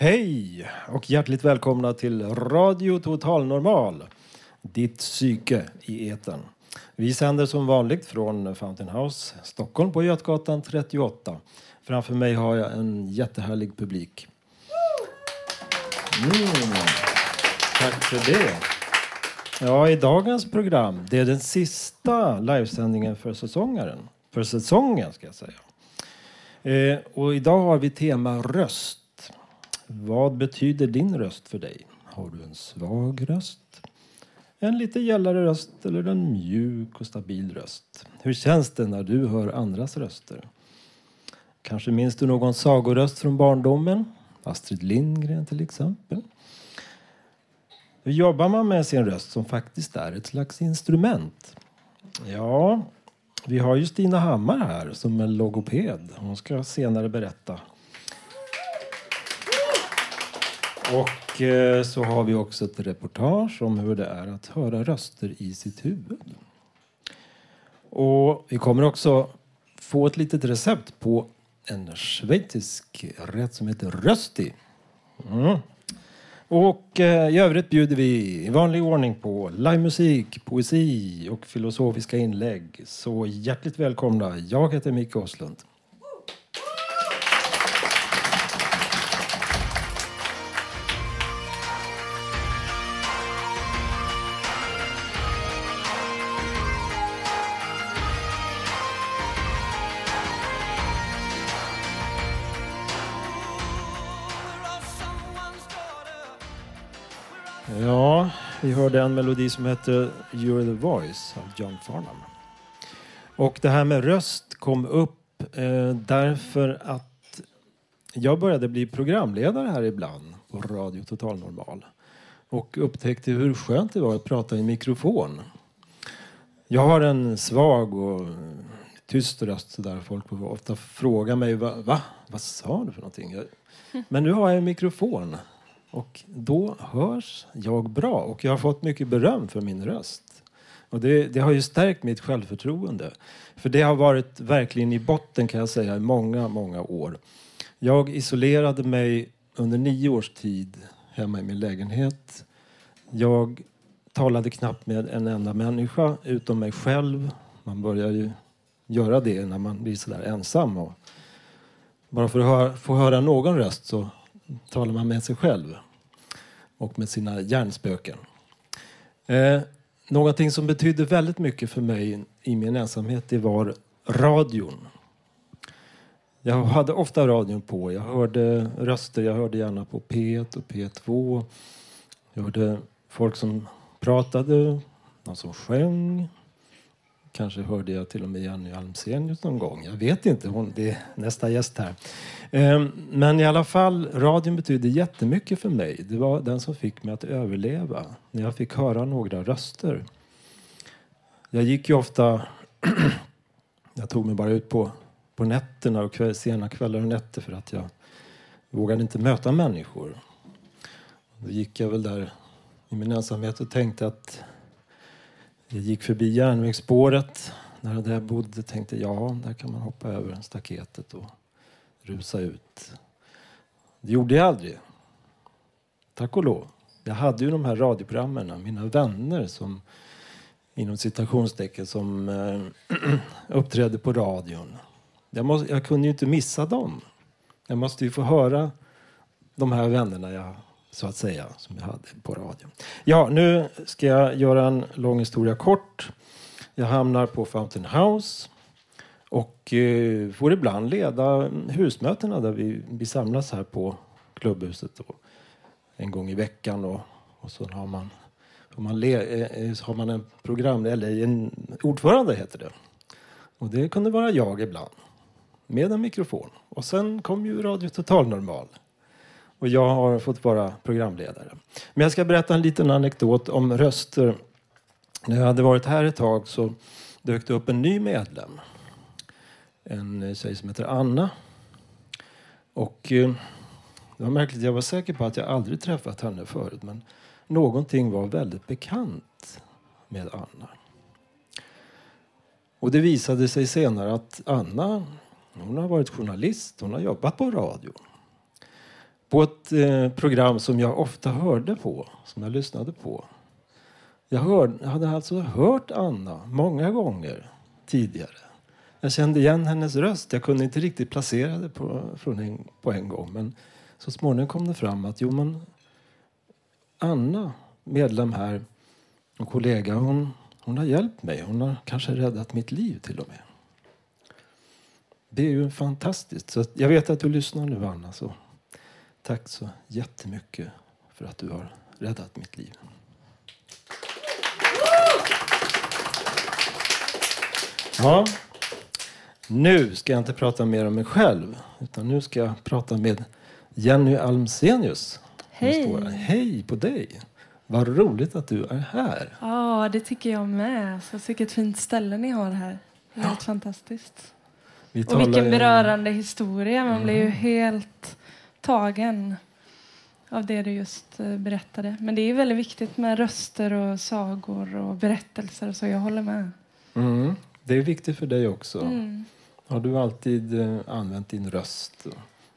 Hej och hjärtligt välkomna till Radio Total Normal. Ditt psyke i eten. Vi sänder som vanligt från Fountain House, Stockholm på Götgatan 38. Framför mig har jag en jättehärlig publik. Mm. Tack för det. Ja, i dagens program, det är den sista livesändningen för säsongaren. För säsongen ska jag säga. Eh, och idag har vi tema röst. Vad betyder din röst för dig? Har du en svag röst? En lite gällare röst eller en mjuk och stabil röst? Hur känns det när du hör andras röster? Kanske minns du någon sagoröst från barndomen? Astrid Lindgren till exempel. Hur jobbar man med sin röst som faktiskt är ett slags instrument? Ja, vi har ju Stina Hammar här som är logoped. Hon ska senare berätta och eh, så har vi också ett reportage om hur det är att höra röster i sitt huvud. Och vi kommer också få ett litet recept på en schweizisk rätt som heter rösti. Mm. Och eh, i övrigt bjuder vi i vanlig ordning på livemusik, poesi och filosofiska inlägg. Så hjärtligt välkomna. Jag heter Micke Åslund. Hörde en melodi som hette You're the voice av John Farnham. Och det här med röst kom upp eh, därför att jag började bli programledare här ibland på Radio Total Normal och upptäckte hur skönt det var att prata i mikrofon. Jag har en svag och tyst röst så där folk ofta frågar mig va, va? Vad sa du för någonting? Men nu har jag en mikrofon och då hörs jag bra och jag har fått mycket beröm för min röst. Och det, det, har ju stärkt mitt självförtroende. För det har varit verkligen i botten kan jag säga i många, många år. Jag isolerade mig under nio års tid hemma i min lägenhet. Jag talade knappt med en enda människa utom mig själv. Man börjar ju göra det när man blir sådär ensam. Och bara för att höra, få höra någon röst så talar man med sig själv och med sina hjärnspöken. Eh, någonting som betydde väldigt mycket för mig i min ensamhet det var radion. Jag hade ofta radion på. Jag hörde röster. Jag hörde gärna på P1 och P2. Jag hörde folk som pratade, någon som sjöng. Kanske hörde jag till och med Jenny Almsenius någon gång. Jag vet inte. Hon, det är nästa gäst här. Ehm, men i alla fall, radion betydde jättemycket för mig. Det var den som fick mig att överleva. När jag fick höra några röster. Jag gick ju ofta... jag tog mig bara ut på, på nätterna och kväll, sena kvällar och nätter för att jag vågade inte möta människor. Då gick jag väl där i min ensamhet och tänkte att jag gick förbi järnvägsspåret där jag bodde tänkte ja, där kan man hoppa över staketet och rusa ut. Det gjorde jag aldrig. Tack och lov. Jag hade ju de här radioprogrammen, mina vänner som inom citationstecken som äh, uppträdde på radion. Jag, måste, jag kunde ju inte missa dem. Jag måste ju få höra de här vännerna jag så att säga, som jag hade på radion. Ja, nu ska jag göra en lång historia kort. Jag hamnar på Fountain House och eh, får ibland leda husmötena där vi, vi samlas här på klubbhuset då, en gång i veckan. Och, och så har man, har man, le, eh, eh, har man en program, eller en ordförande heter det. Och det kunde vara jag ibland, med en mikrofon. Och sen kom ju Radio Total Normal. Och jag har fått vara programledare. Men jag ska berätta en liten anekdot om röster. När jag hade varit här ett tag så dök det upp en ny medlem. En eh, tjej som heter Anna. Och eh, det var märkligt, jag var säker på att jag aldrig träffat henne förut. Men någonting var väldigt bekant med Anna. Och det visade sig senare att Anna hon har varit journalist, hon har jobbat på radion. På ett eh, program som jag ofta hörde på, som jag lyssnade på. Jag, hör, jag hade alltså hört Anna många gånger tidigare. Jag kände igen hennes röst. Jag kunde inte riktigt placera det på, från en, på en gång. Men så småningom kom det fram att jo, men Anna, medlem här, och kollega, hon, hon har hjälpt mig. Hon har kanske räddat mitt liv till och med. Det är ju fantastiskt. Så jag vet att du lyssnar nu, Anna. Så tack så jättemycket för att du har räddat mitt liv. Ja, nu ska jag inte prata mer om mig själv. Utan nu ska jag prata med Jenny Almsenius. Hej! Hej på dig! Vad roligt att du är här. Ja, det tycker jag med. Så vilket fint ställe ni har här. Är Ja. helt fantastiskt. Vi Och vilken berörande historia. Man blir ju Mm. helt tagen av det du just eh, berättade. Men det är väldigt viktigt med röster och sagor och berättelser. Så jag håller med. Mm. Det är viktigt för dig också. Mm. Har du alltid eh, använt din röst?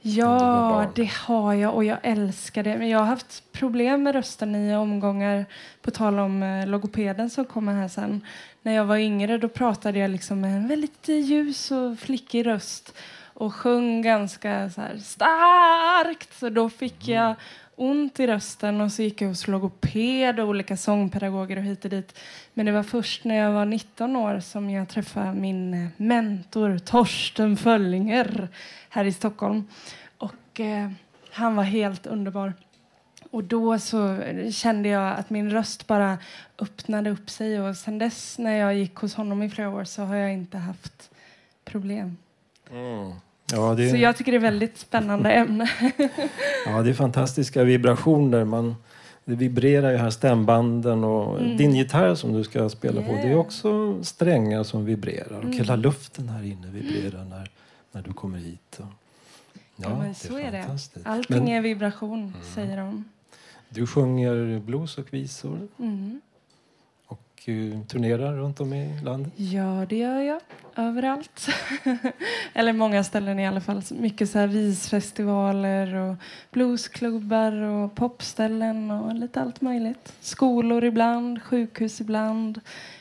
Ja, det har jag och jag älskar det. Men jag har haft problem med rösten i omgångar. På tal om eh, logopeden som kommer här sen. När jag var yngre då pratade jag liksom med en väldigt ljus och flickig röst. Och sjöng ganska så här starkt. Så då fick jag ont i rösten och så gick jag hos logoped och olika sångpedagoger och hit och dit. Men det var först när jag var 19 år som jag träffade min eh, mentor Torsten Föllinger här i Stockholm. Och eh, han var helt underbar. Och då så kände jag att min röst bara öppnade upp sig och sen dess när jag gick hos honom i flera år så har jag inte haft problem. Mm. Ja, det, Så jag tycker det är väldigt spännande ämne. ja, det är fantastiska vibrationer. Man, det vibrerar ju här stämbanden och Mm. din gitarr som du ska spela på. Det är Yeah. också strängar som vibrerar. Och Mm. hela luften här inne vibrerar när, när du kommer hit. Ja, Ja, men det så är är det. Allting Men är vibration, säger de. du sjunger blues och visor Mm. Och turnerar runt om i landet. Ja, det gör jag. Överallt. Eller många ställen i alla fall. Mycket så här visfestivaler och bluesklubbar och popställen och lite allt möjligt. Skolor ibland, sjukhus ibland.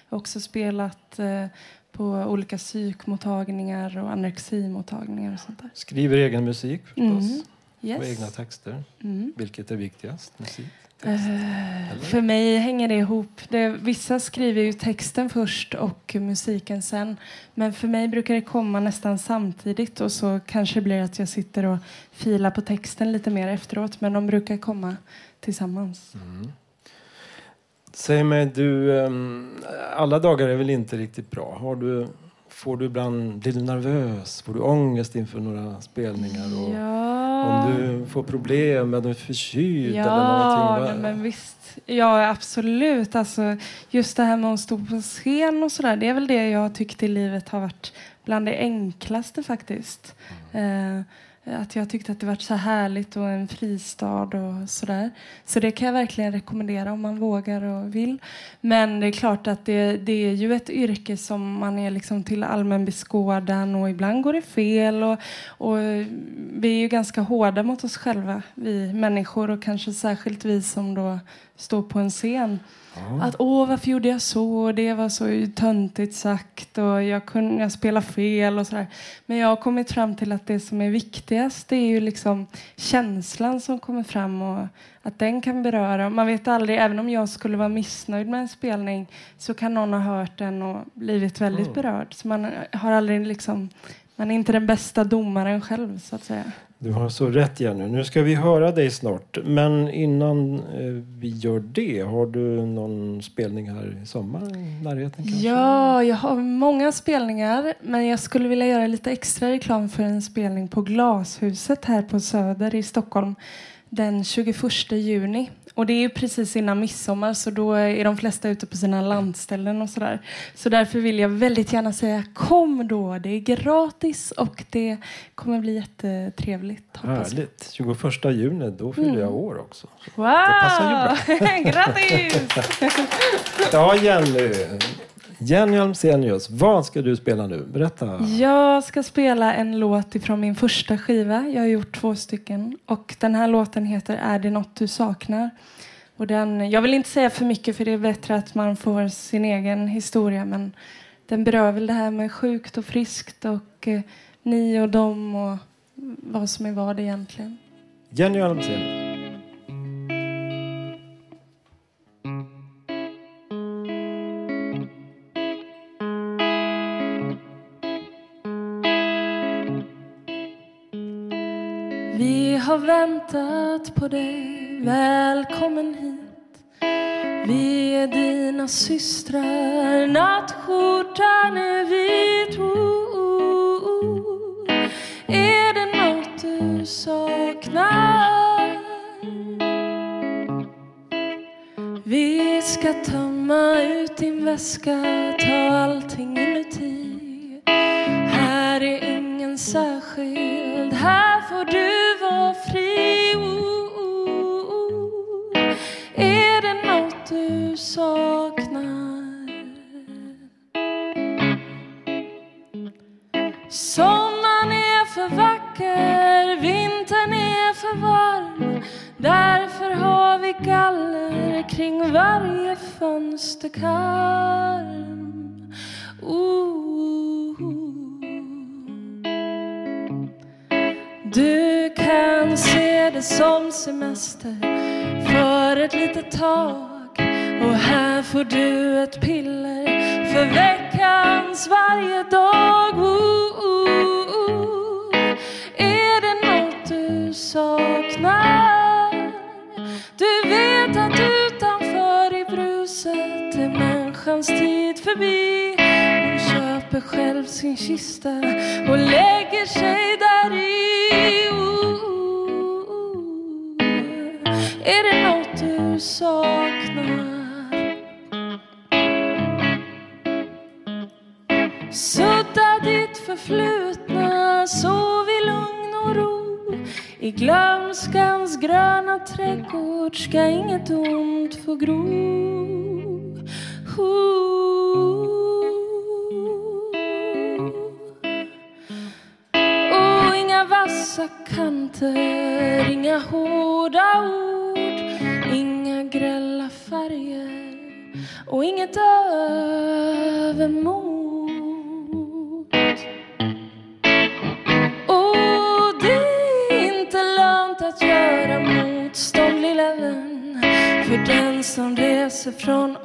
Jag har också spelat eh, på olika psykmottagningar och anoreximottagningar och sånt där. Skriver egen musik förstås. Mm. Och Yes. egna texter. Mm. Vilket är viktigast? Musik? Eller? för mig hänger det ihop. Det, vissa skriver ju texten först och musiken sen. Men för mig brukar det komma nästan samtidigt och så kanske det blir att jag sitter och filar på texten lite mer efteråt. Men de brukar komma tillsammans. Mm. Säg mig, du, ehm, alla dagar är väl inte riktigt bra? Har du, får du ibland, blir du nervös? Får du ångest inför några spelningar? Och Ja. Om du får problem, är du förkyld eller Ja, någonting? nej, va? men visst. Ja, absolut. Alltså, just det här med att stå på scen och sådär, det är väl det jag tyckt i livet har varit bland det enklaste faktiskt. Eh, att jag tyckte att det var så härligt och en fristad och sådär. Så det kan jag verkligen rekommendera om man vågar och vill. Men det är klart att det, det är ju ett yrke som man är liksom till allmän beskådan och ibland går det fel. Och, och vi är ju ganska hårda mot oss själva, vi människor och kanske särskilt vi som då står på en scen. Ja. Att åh, varför gjorde jag så? Det var så töntigt sagt och jag kunde jag spela fel och sådär. Men jag har kommit fram till att det som är viktigast det är ju liksom känslan som kommer fram och att den kan beröra. Man vet aldrig, även om jag skulle vara missnöjd med en spelning så kan någon ha hört den och blivit väldigt Mm. berörd. Så man har aldrig liksom, man är inte den bästa domaren själv så att säga. Du har så rätt Jenny. Nu ska vi höra dig snart. Men innan eh, vi gör det, har du någon spelning här i sommar i närheten kanske? Ja, jag har många spelningar. Men jag skulle vilja göra lite extra reklam för en spelning på Glashuset här på Söder i Stockholm. den 21 juni. Och det är precis innan midsommar så då är de flesta ute på sina landställen och sådär. Så därför vill jag väldigt gärna säga kom då. Det är gratis och det kommer bli jättetrevligt. Härligt. 21 juni, då fyller mm. jag år också. Wow! Det passar ju bra. Grattis! ja, Jenny. Jenny Almsenius, vad ska du spela nu? Berätta. Jag ska spela en låt ifrån min första skiva. Jag har gjort två stycken. Och den här låten heter Är det något du saknar? Och den, jag vill inte säga för mycket för det är bättre att man får sin egen historia. Men den berör väl det här med sjukt och friskt och eh, ni och dem och vad som är vad egentligen. Jenny Almsenius. Väntat på dig, välkommen hit. Vi är dina systrar, nattskjortan är vit. Oh, oh, oh. Är det nåt du saknar? Vi ska tömma ut din väska, ta allting inuti. Här är ingen särskild, galler kring varje fönsterkarm Du kan se det som semester för ett litet tag och här får du ett piller för veckans varje dag. Ooh, ooh, ooh. Är det nåt du saknar? Du vet att utanför i bruset är människans tid förbi. Hon köper själv sin kista och lägger sig där i oh, är det nåt du saknar? Sudda ditt förflutna, sov i lugn. I glömskans gröna trädgård ska inget ont få gro. Och inga vassa kanter, inga hårda ord Inga grälla färger och inget övermod. passion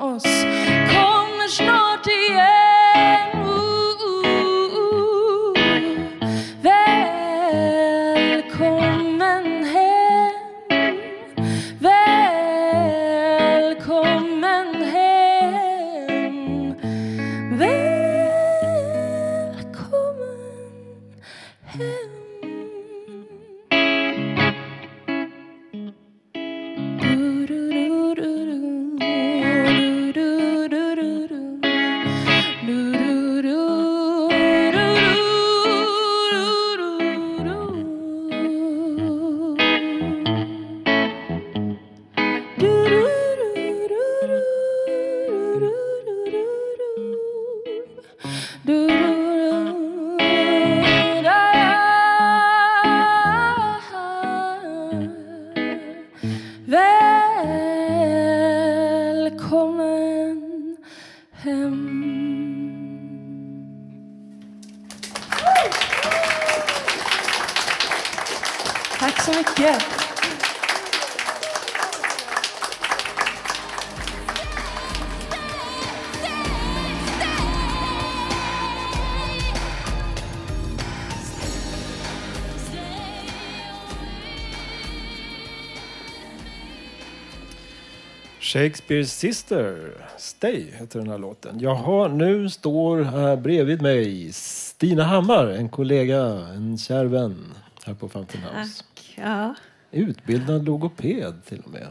Shakespeares Sister, Stay heter den här låten. Jaha, nu står här bredvid mig Stina Hammar, en kollega, en kär vän här på Fountain House. Tack. Ja. Utbildad logoped till och med.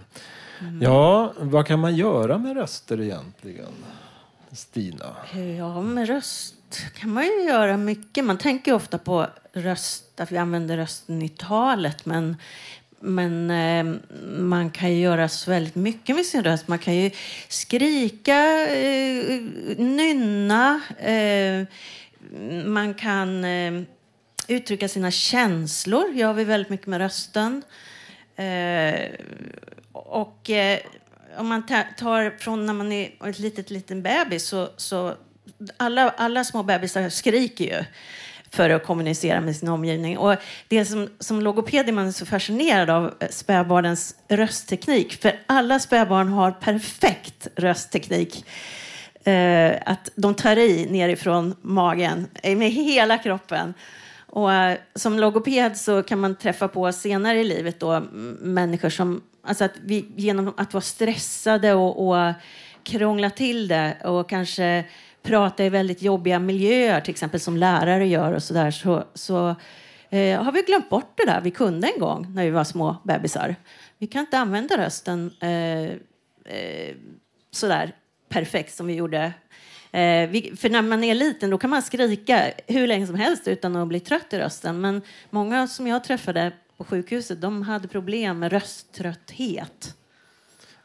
Ja, vad kan man göra med röster egentligen? Stina? Ja, med röst kan man ju göra mycket. Man tänker ofta på röst, att vi använder rösten i talet. Men, men eh, man kan ju göra så väldigt mycket med sin röst. Man kan ju skrika, eh, nynna. Eh, man kan eh, uttrycka sina känslor. gör vi väldigt mycket med rösten. Eh, och eh, om man tar från när man är ett litet, liten bebis så, så alla, alla små bebisar skriker ju för att kommunicera med sin omgivning. Och det som, som logoped är man så fascinerad av eh, spädbarnens röstteknik. För alla spädbarn har perfekt röstteknik. Eh, att de tar i nerifrån magen eh, med hela kroppen. Och, eh, som logoped så kan man träffa på senare i livet då, människor som... Alltså att vi, genom att vara stressade och, och krångla till det och kanske prata i väldigt jobbiga miljöer, till exempel som lärare gör och så där, så, så eh, har vi glömt bort det där vi kunde en gång när vi var små bebisar. Vi kan inte använda rösten eh, eh, så där perfekt som vi gjorde Eh, vi, för när man är liten då kan man skrika hur länge som helst utan att bli trött i rösten. Men många som jag träffade på sjukhuset de hade problem med rösttrötthet.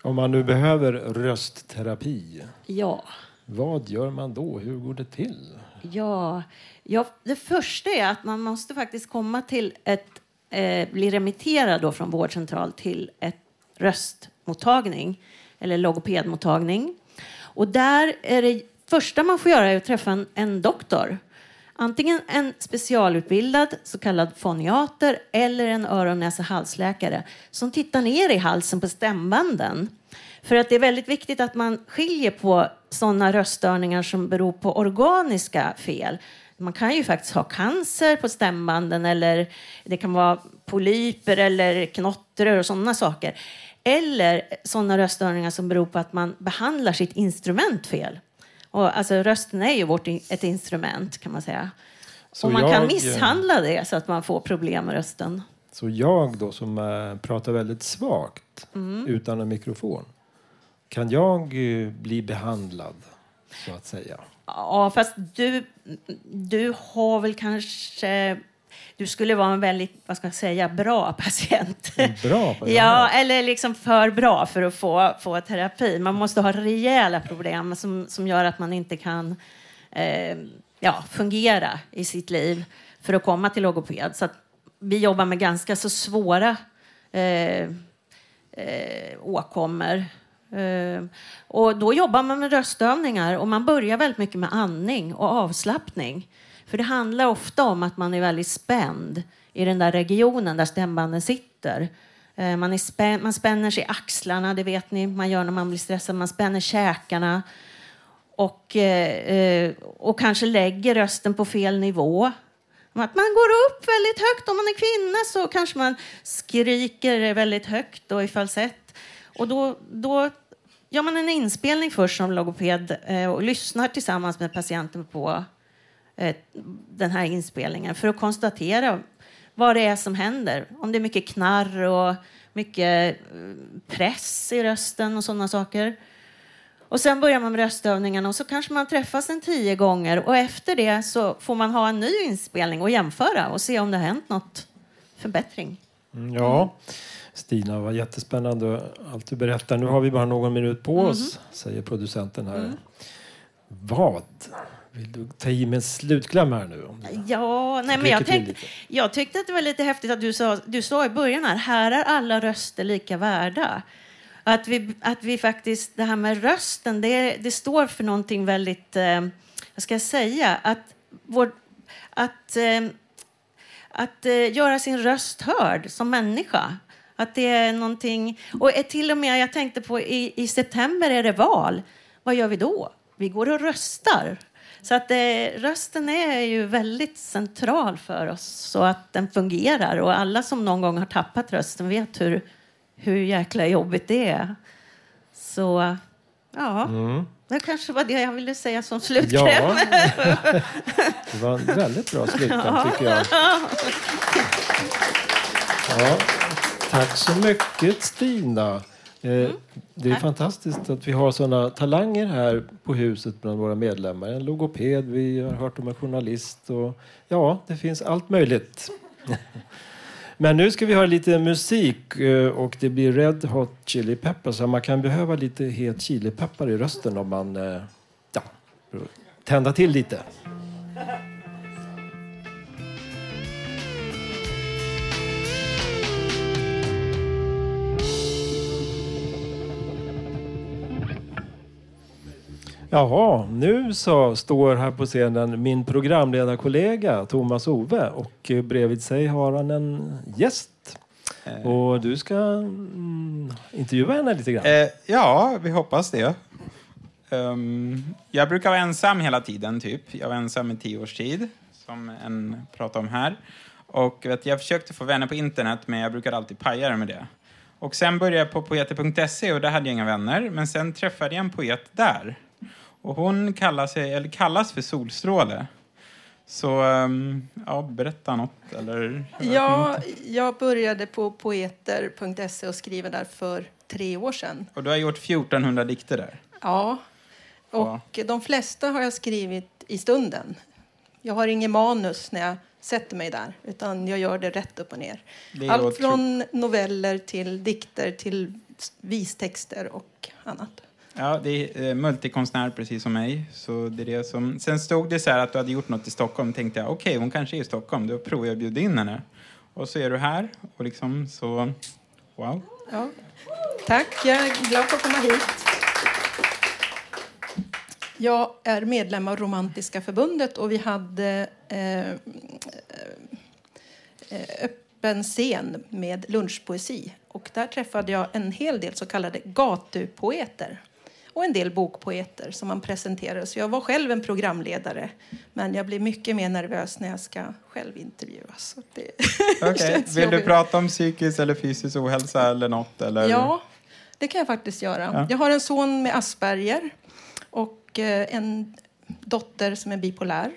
Om man nu behöver röstterapi, ja vad gör man då? Hur går det till? Ja, ja det första är att man måste faktiskt komma till ett, eh, bli remitterad då från vårdcentral till ett röstmottagning eller logopedmottagning. Och där är det första man får göra är att träffa en, en doktor. Antingen en specialutbildad så kallad foniater eller en öron näsa halsläkare som tittar ner i halsen på stämbanden. För att det är väldigt viktigt att man skiljer på sådana röststörningar som beror på organiska fel. Man kan ju faktiskt ha cancer på stämbanden eller det kan vara polyper eller knottror och sådana saker. Eller sådana röststörningar som beror på att man behandlar sitt instrument fel. Och alltså, rösten är ju vårt, ett instrument kan man säga. Så och man jag, kan misshandla det så att man får problem med rösten. Så jag då som äh, pratar väldigt svagt mm. utan en mikrofon. Kan jag äh, bli behandlad så att säga? Ja, fast du, du har väl kanske du skulle vara en väldigt, vad ska jag säga, bra patient. Bra patient? ja, eller liksom för bra för att få, få terapi. Man måste ha rejäla problem som, som gör att man inte kan eh, ja, fungera i sitt liv för att komma till logoped. Så vi jobbar med ganska så svåra eh, eh, åkommor. Ehm, och då jobbar man med röstövningar och man börjar väldigt mycket med andning och avslappning. För det handlar ofta om att man är väldigt spänd i den där regionen där stämbanden sitter. Ehm, man, är spän man spänner sig i axlarna, det vet ni man gör när man blir stressad. Man spänner käkarna och, eh, eh, och kanske lägger rösten på fel nivå. Att man går upp väldigt högt. Om man är kvinna så kanske man skriker väldigt högt och i falsett. Och då, då gör man en inspelning först som logoped eh, och lyssnar tillsammans med patienten på Eh, den här inspelningen för att konstatera vad det är som händer. Om det är mycket knarr och mycket eh, press i rösten och sådana saker. Och sen börjar man med röstövningarna och så kanske man träffas en tio gånger och efter det så får man ha en ny inspelning och jämföra och se om det har hänt något förbättring. Mm, Stina, vad jättespännande allt du berättar. Nu har vi bara någon minut på oss, mm. säger producenten här. Mm. Vad vill du ta i med en slutkläm här nu? Ja, nej, men jag, tänkte, jag tyckte att det var lite häftigt att du sa, du sa i början här, här är alla röster lika värda. Att vi, att vi faktiskt, det här med rösten, det, det står för någonting väldigt, eh, vad ska jag säga, att, vår, att, eh, att eh, göra sin röst hörd som människa. Att det är någonting, och till och med, jag tänkte på i, i september är det val. Vad gör vi då? Vi går och röstar. Så att eh, rösten är ju väldigt central för oss så att den fungerar. Och alla som någon gång har tappat rösten vet hur, hur jäkla jobbigt det är. Så ja, mm. det kanske var det jag ville säga som slutkläm. Ja. Det var en väldigt bra slutkläm tycker jag. Ja. Tack så mycket Stina. Eh, Mm. det är fantastiskt att vi har sådana talanger här på huset bland våra medlemmar. En logoped, vi har hört om en journalist och ja, det finns allt möjligt. Men nu ska vi ha lite musik eh, och det blir Red Hot Chili Peppers. Man kan behöva lite het chilipeppar i rösten om man eh, ja, tända till lite. Jaha, nu så står här på scenen min programledarkollega Thomas Ove och bredvid sig har han en gäst. Eh, Och du ska mm, intervjua henne lite grann. Eh, ja, vi hoppas det. Ehm, jag brukar vara ensam hela tiden, typ. Jag var ensam i tio års tid, som en pratade om här. Och vet, jag försökte få vänner på internet, men jag brukade alltid paja det med det. Och sen började jag på poeter.se och där hade jag inga vänner. Men sen träffade jag en poet där. Och hon kallar sig, eller kallas för Solstråle. Så, ehm, ja, berätta något, eller? Ja, jag började på poeter.se och skriva där för tre år sedan. Och du har gjort 1400 dikter där. Ja, och de flesta har jag skrivit i stunden. Jag har ingen manus när jag sätter mig där, utan jag gör det rätt upp och ner. Allt från noveller till dikter till vistexter och annat. Ja, det är eh, multikonstnär precis som mig. Så det är det som... Sen stod det så här att du hade gjort något i Stockholm. tänkte jag, okej, hon kanske är i Stockholm. Då provar jag att bjuda in henne. Och så är du här. Och liksom så... Wow. Ja. Tack, jag är glad för att komma hit. Jag är medlem av Romantiska förbundet och vi hade eh, eh öppen scen med lunchpoesi. Och där träffade jag en hel del så kallade gatupoeter och en del bokpoeter som man presenterade. Så jag var själv en programledare, men jag blir mycket mer nervös när jag ska själv intervjuas. Det känns Vill du prata om psykisk eller fysisk ohälsa eller något? Eller? Ja, det kan jag faktiskt göra. Ja. Jag har en son med Asperger och eh, en dotter som är bipolär.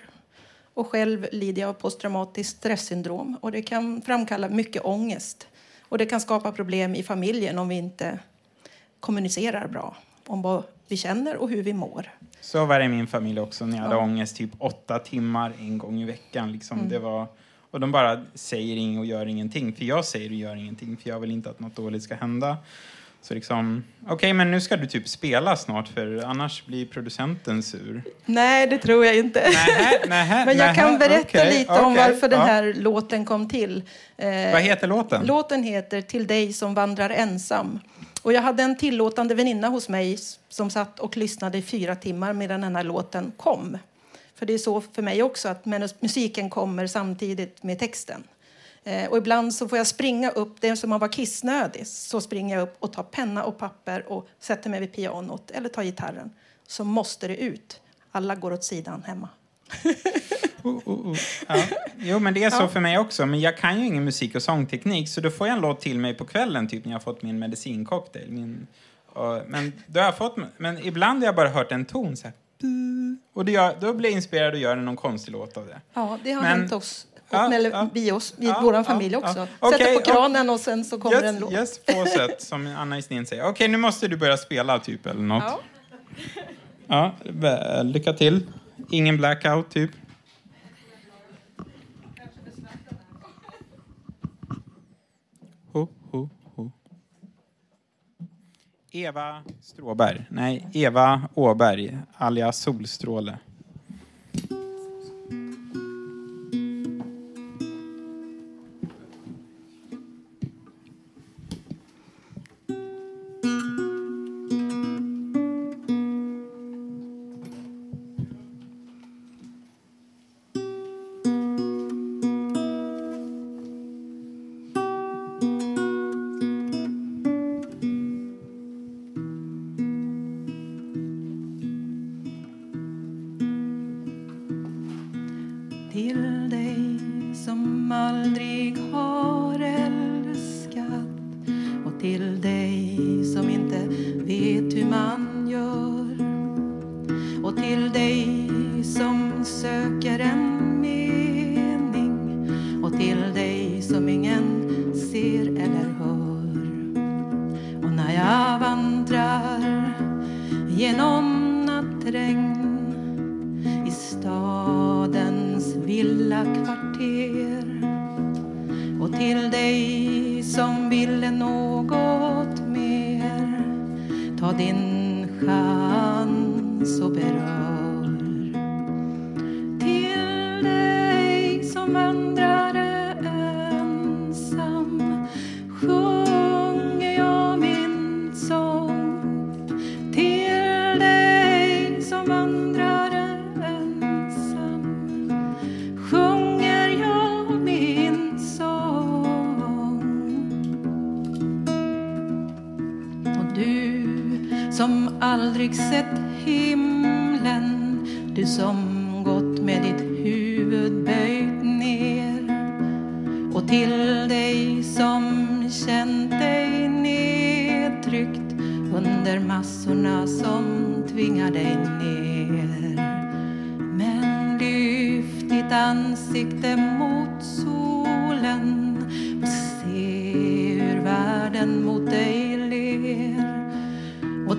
Och själv lider jag av posttraumatiskt stresssyndrom och det kan framkalla mycket ångest. Och det kan skapa problem i familjen om vi inte kommunicerar bra om vad vi känner och hur vi mår. Så var det i min familj också när jag hade Ja. ångest typ åtta timmar en gång i veckan. Liksom. Mm. Det var, och de bara säger inget och gör ingenting. För jag säger och gör ingenting. För jag vill inte att något dåligt ska hända. Så liksom, okej men nu ska du typ spela snart för annars blir producenten sur. Nej, det tror jag inte. Nähä, nähä, Men jag nähä, kan berätta okej, lite om okej, varför den ja. här låten kom till. Eh, Vad heter låten? Låten heter Till dig som vandrar ensam. Och jag hade en tillåtande väninna hos mig som satt och lyssnade i fyra timmar medan den här låten kom. För det är så för mig också att musiken kommer samtidigt med texten. Eh, och ibland så får jag springa upp, det är som att vara kissnödig, så springer jag upp och tar penna och papper och sätter mig vid pianot eller tar gitarren. Så måste det ut. Alla går åt sidan hemma. Oh, oh, oh. Ja. Jo, men det är så Ja. för mig också. Men jag kan ju ingen musik och sångteknik, så då får jag en låt till mig på kvällen, typ när jag fått min medicincocktail. Min, men, då har jag fått, men ibland har jag bara hört en ton så här. Och gör, då blir jag inspirerad och gör någon konstig låt av det. Ja, det har Men- hänt oss. Ja, eller ja. vi oss, i Ja, vår ja, familj ja. också. Okej, Sätter på kranen och sen så kommer en Yes, låt. yes, på sätt, som Anna Istin säger. Okej, nu måste du börja spela, typ, eller något. Ja. Ja, lycka till. Ingen blackout, typ. Ho, ho, ho. Eva Stråberg. Nej, Eva Åberg, alias Solstråle.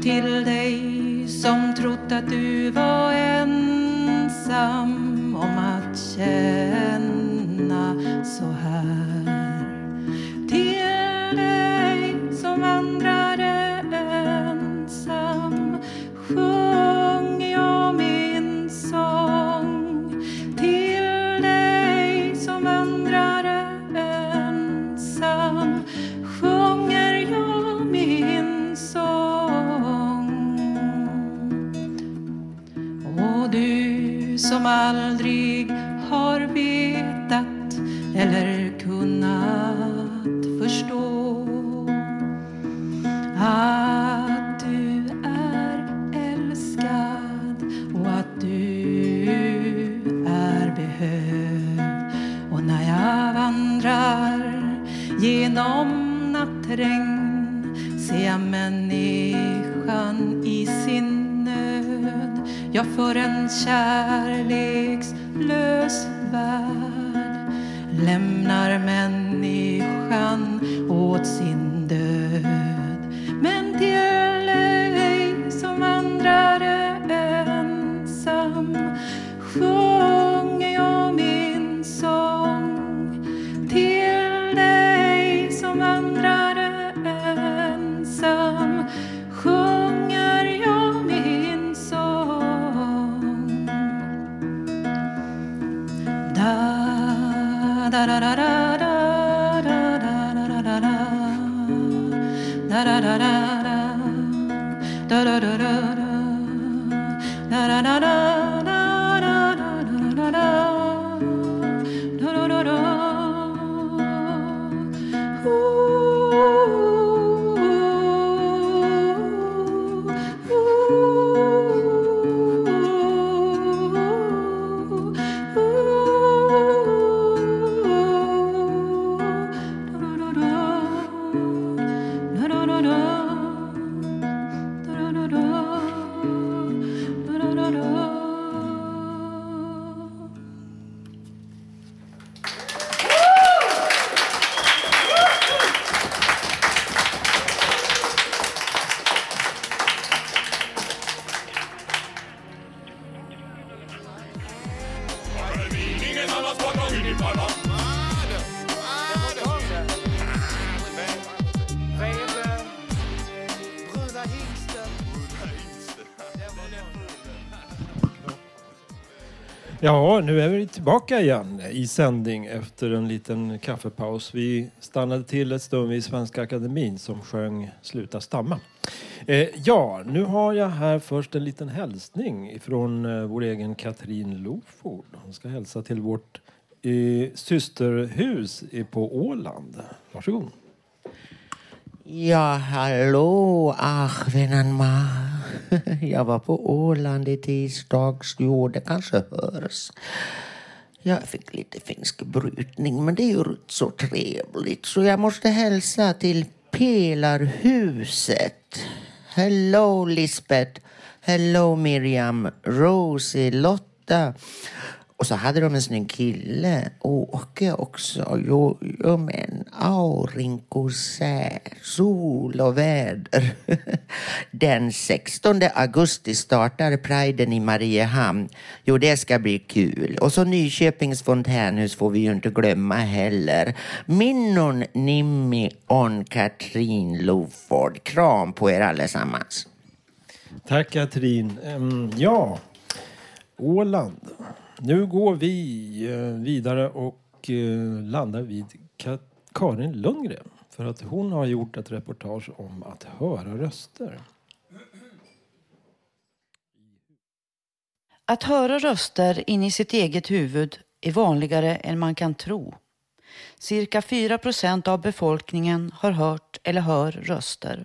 Till dig som trott att du var ensam om att känna så här. För en kärlekslös värld. Lämnar män Ja, nu är vi tillbaka igen i sändning efter en liten kaffepaus. Vi stannade till ett stund vid Svenska Akademin som sjöng Sluta stamma. Eh, ja, nu har jag här först en liten hälsning från eh, vår egen Katrin Loford. Hon ska hälsa till vårt i systerhus på Åland. Varsågod. Ja, hallå Ahvenanma. Jag var på Åland i tisdags. Jo, det kanske hörs. Jag fick lite finsk brytning, men det är ju rätt så trevligt. Så jag måste hälsa till Pelarhuset. Hello Lisbeth. Hello Miriam. Rosie. Lotta. Och så hade de en snygg kille. Åke också. Jo, jo men Aurinko sol och väder. Den 16 augusti startar priden i Mariehamn. Jo, det ska bli kul. Och så Nyköpings fontänhus får vi ju inte glömma heller. Minnon Nimmi on Katrin Loford. Kram på er allesammans. Tack Katrin. Ja, Åland. Nu går vi eh, vidare och eh, landar vid Karin Lundgren. För att hon har gjort ett reportage om att höra röster. Att höra röster in i sitt eget huvud är vanligare än man kan tro. Cirka 4 procent av befolkningen har hört eller hör röster.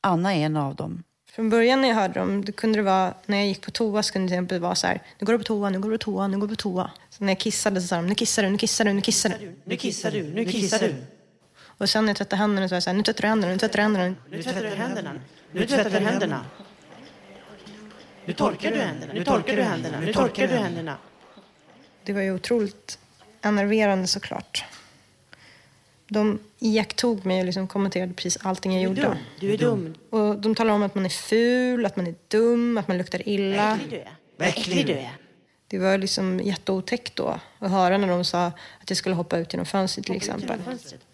Anna är en av dem. Från början när jag hörde dem, det kunde det vara, när jag gick på toa så kunde det till exempel vara så här, nu går du på toa, nu går du på toa, nu går du på toa. Så när jag kissade så sa de, nu kissar du, nu kissar du, nu kissar du. Nu kissar du, nu kissar du. Och sen när jag tvättade händerna så var jag så här, nu tvättar du händerna, nu tvättar du händerna. Nu tvättar du händerna. Nu tvättar du händerna. Nu torkar du händerna. Nu torkar du händerna. Nu torkar du händerna. Det var ju otroligt enerverande såklart. De iakttog mig och liksom kommenterade precis allting jag Du är gjorde. dum. Du är dum. Och de talade om att man är ful, att man är dum, att man luktar illa. Äcklig du är. Vad äcklig du är. Det var liksom jätteotäckt då att höra när de sa att jag skulle hoppa ut genom fönstret till exempel.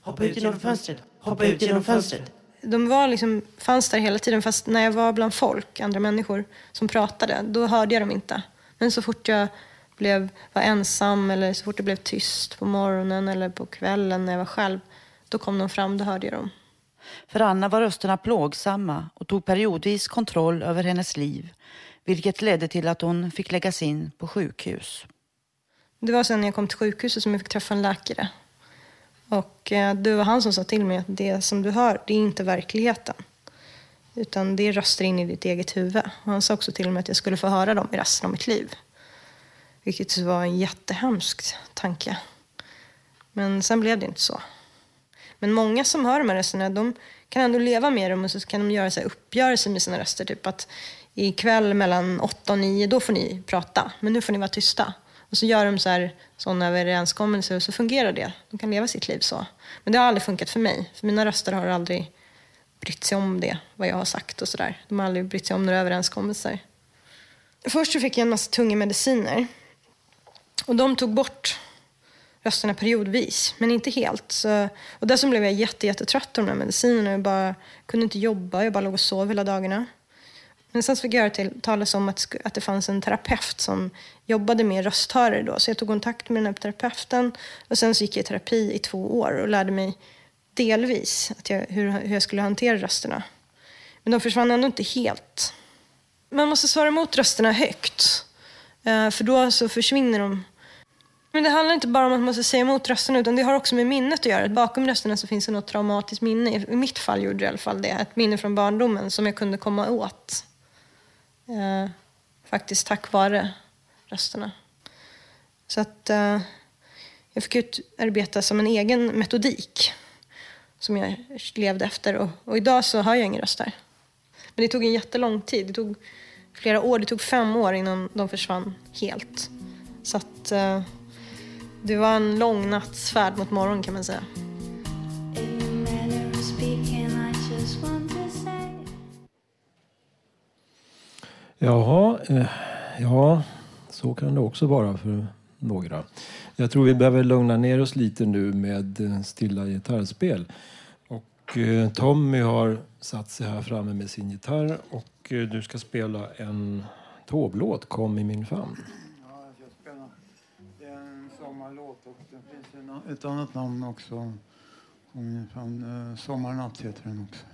Hoppa ut genom fönstret. Hoppa ut genom fönstret. De var liksom, fanns där hela tiden, fast när jag var bland folk, andra människor som pratade, då hörde jag dem inte. Men så fort jag blev, var ensam eller så fort det blev tyst på morgonen eller på kvällen när jag var själv, då kom de fram, då hörde jag dem. För Anna var rösterna plågsamma och tog periodvis kontroll över hennes liv, vilket ledde till att hon fick läggas in på sjukhus. Det var sen när jag kom till sjukhuset som jag fick träffa en läkare. Och eh, det var han som sa till mig att det som du hör, det är inte verkligheten. Utan det är röster in i ditt eget huvud. Och han sa också till mig att jag skulle få höra dem i resten av mitt liv. Vilket var en jättehemsk tanke. Men sen blev det inte så. Men många som hör de här rösterna, de kan ändå leva med dem och så kan de göra så här uppgörelser med sina röster. Typ att ikväll mellan 8 och 9, då får ni prata. Men nu får ni vara tysta. Och så gör de så här, sådana överenskommelser och så fungerar det. De kan leva sitt liv så. Men det har aldrig funkat för mig. För mina röster har aldrig brytt sig om det, vad jag har sagt och sådär. De har aldrig brytt sig om några överenskommelser. Först så fick jag en massa tunga mediciner. Och de tog bort rösterna periodvis, men inte helt. Så, och dessutom blev jag jätte, jättetrött av de där medicinerna. Jag bara, kunde inte jobba, jag bara låg och sov hela dagarna. Men sen så fick jag höra till, talas om att, att det fanns en terapeut som jobbade med rösthörare då. Så jag tog kontakt med den här terapeuten och sen så gick jag i terapi i två år och lärde mig delvis att jag, hur, hur jag skulle hantera rösterna. Men de försvann ändå inte helt. Man måste svara mot rösterna högt. Eh, för då så försvinner de. Men det handlar inte bara om att man måste säga emot rösterna utan det har också med minnet att göra. Bakom rösterna så finns det något traumatiskt minne. I mitt fall gjorde det i alla fall det. Ett minne från barndomen som jag kunde komma åt. Eh, faktiskt tack vare rösterna. Så att eh, jag fick utarbeta som en egen metodik som jag levde efter. Och, och idag så har jag inga röster. Men det tog en jättelång tid. Det tog flera år. Det tog fem år innan de försvann helt. Så att eh, det var en lång nattsfärd mot morgon kan man säga. Jaha, eh, ja, så kan det också vara för några. Jag tror vi behöver lugna ner oss lite nu med eh, stilla gitarrspel. Och eh, Tommy har satt sig här framme med sin gitarr och du ska spela en tåblåt, Kom i min famn. Ja, jag ska spela. Det är en sommarlåt och det finns ett annat namn också. Kom i min famn. Eh, Sommarnatt heter den också.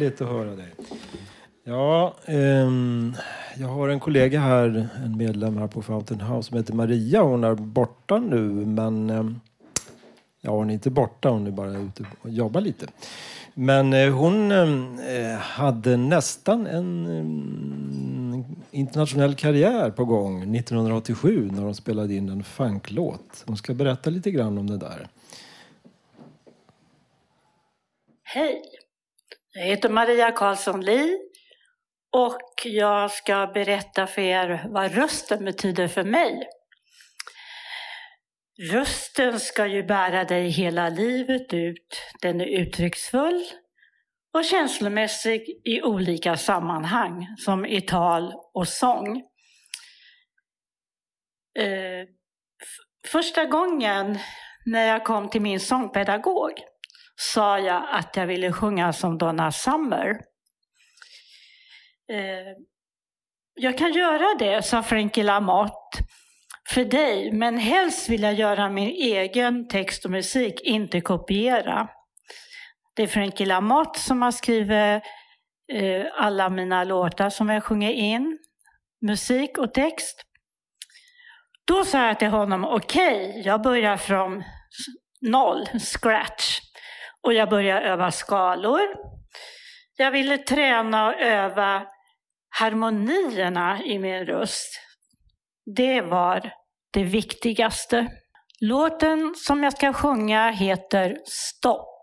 Härligt att höra dig. Ja, um, jag har en kollega här, en medlem här på Fountain House som heter Maria. Hon är borta nu, men um, ja, hon är inte borta. Hon är bara ute och jobbar lite. Men eh, hon ehm, eh, hade nästan en internationell karriär på gång 1987 när hon spelade in en funklåt. Hon ska berätta lite grann om det där. Hej! Jag heter Maria Karlsson Li och jag ska berätta för er vad rösten betyder för mig. Rösten ska ju bära dig hela livet ut. Den är uttrycksfull och känslomässig i olika sammanhang, som i tal och sång. Eh, första gången när jag kom till min sångpedagog sa jag att jag ville sjunga som Donna Summer. Eh, jag kan göra det, sa Frankie Lamotte, för dig, men helst vill jag göra min egen text och musik, inte kopiera. Det är Frankie Lamotte som har skrivit eh, alla mina låtar som jag sjunger in, musik och text. Då sa jag till honom, okej, okay, jag börjar från noll, scratch. Och jag började öva skalor. Jag ville träna och öva harmonierna i min röst. Det var det viktigaste. Låten som jag ska sjunga heter Stopp.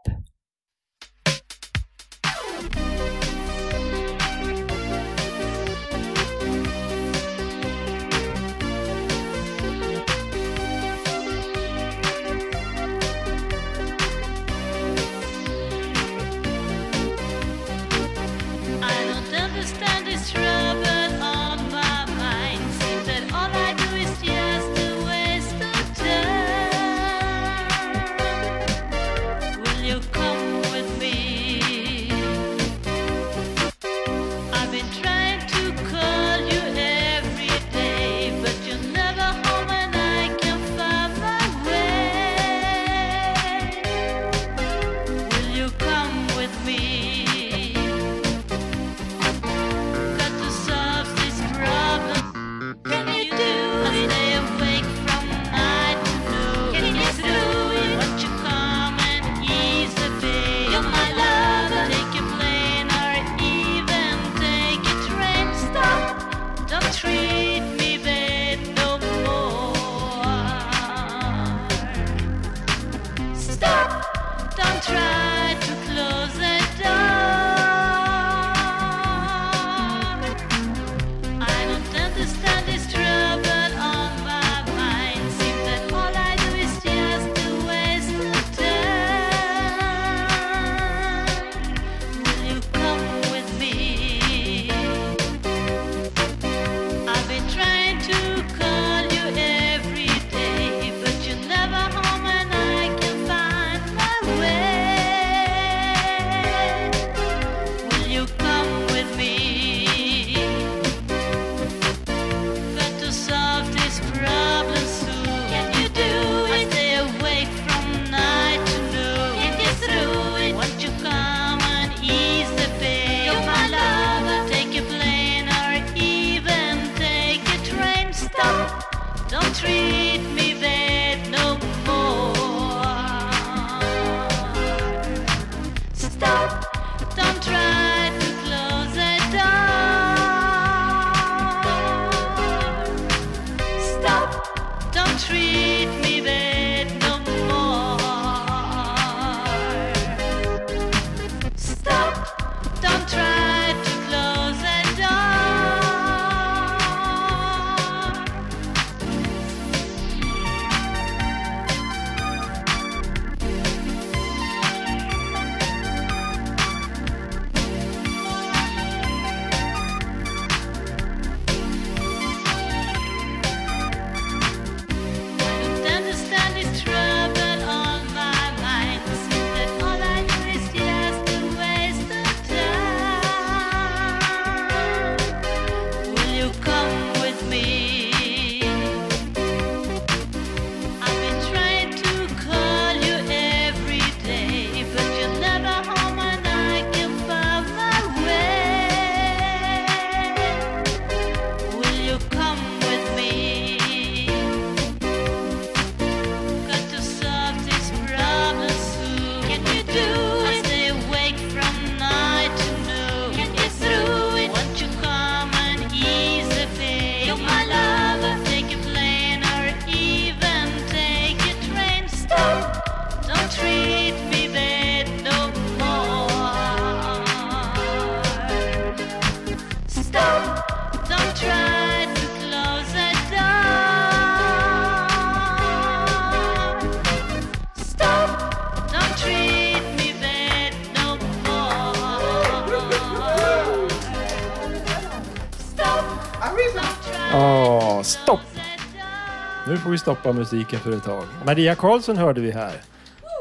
Vi stoppa musiken för ett tag. Maria Karlsson hörde vi här.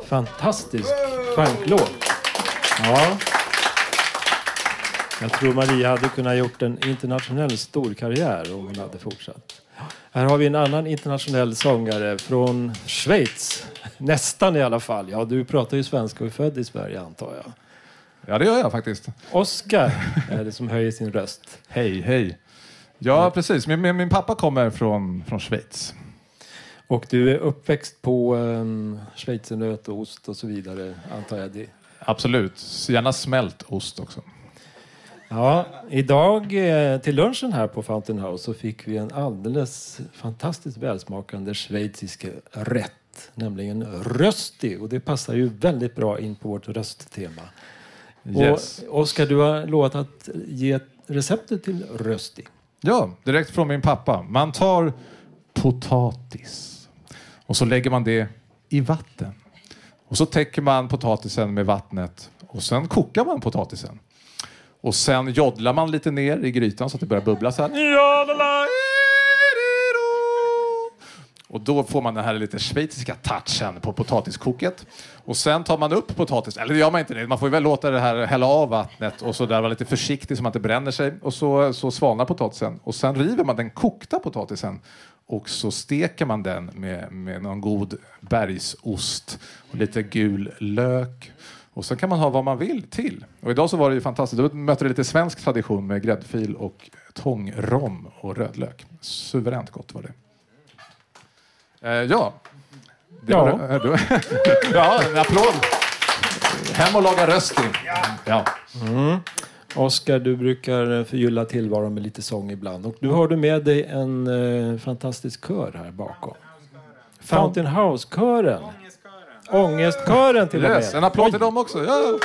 Fantastisk funklåt. Ja. Jag tror Maria hade kunnat gjort en internationell storkarriär om hon hade fortsatt. Här har vi en annan internationell sångare från Schweiz. Nästan i alla fall. Ja, du pratar ju svenska och är född i Sverige antar jag. Ja, det gör jag faktiskt. Oscar är det som höjer sin röst. Hej, hej. Ja, precis. Min, min, min pappa kommer från, från Schweiz. Och du är uppväxt på um, schweizernöt och ost och så vidare, antar jag. Det. Absolut. Gärna smält ost också. Ja, idag eh, till lunchen här på Fountain House så fick vi en alldeles fantastiskt välsmakande schweizisk rätt, nämligen rösti. Och det passar ju väldigt bra in på vårt rösttema. Yes. Och Oskar, du har lovat att ge receptet till rösti. Ja, direkt från min pappa. Man tar potatis och så lägger man det i vatten. Och så täcker man potatisen med vattnet och sen kokar man potatisen. Och sen joddlar man lite ner i grytan så att det börjar bubbla så här. Och då får man den här lite schweiziska touchen på potatiskoket. Och sen tar man upp potatisen, eller det gör man inte det, man får ju väl låta det här hälla av vattnet och så där vara lite försiktig så man inte bränner sig. Och så, så svalnar potatisen. Och sen river man den kokta potatisen och så steker man den med, med någon god bergsost och lite gul lök. Och sen kan man ha vad man vill till. Och idag så var det ju fantastiskt. Då mötte det lite svensk tradition med gräddfil och tångrom och rödlök. Suveränt gott var det. Eh, ja. Det Ja. Var, det. då- ja, en applåd. Hem och laga röst in. Ja. Mm. Oskar, du brukar förgylla tillvaron med lite sång ibland. Och du har du med dig en eh, fantastisk kör här bakom. Fountain House-kören. Ångestkören till och med. Yes, en applåd till dem också. Ja.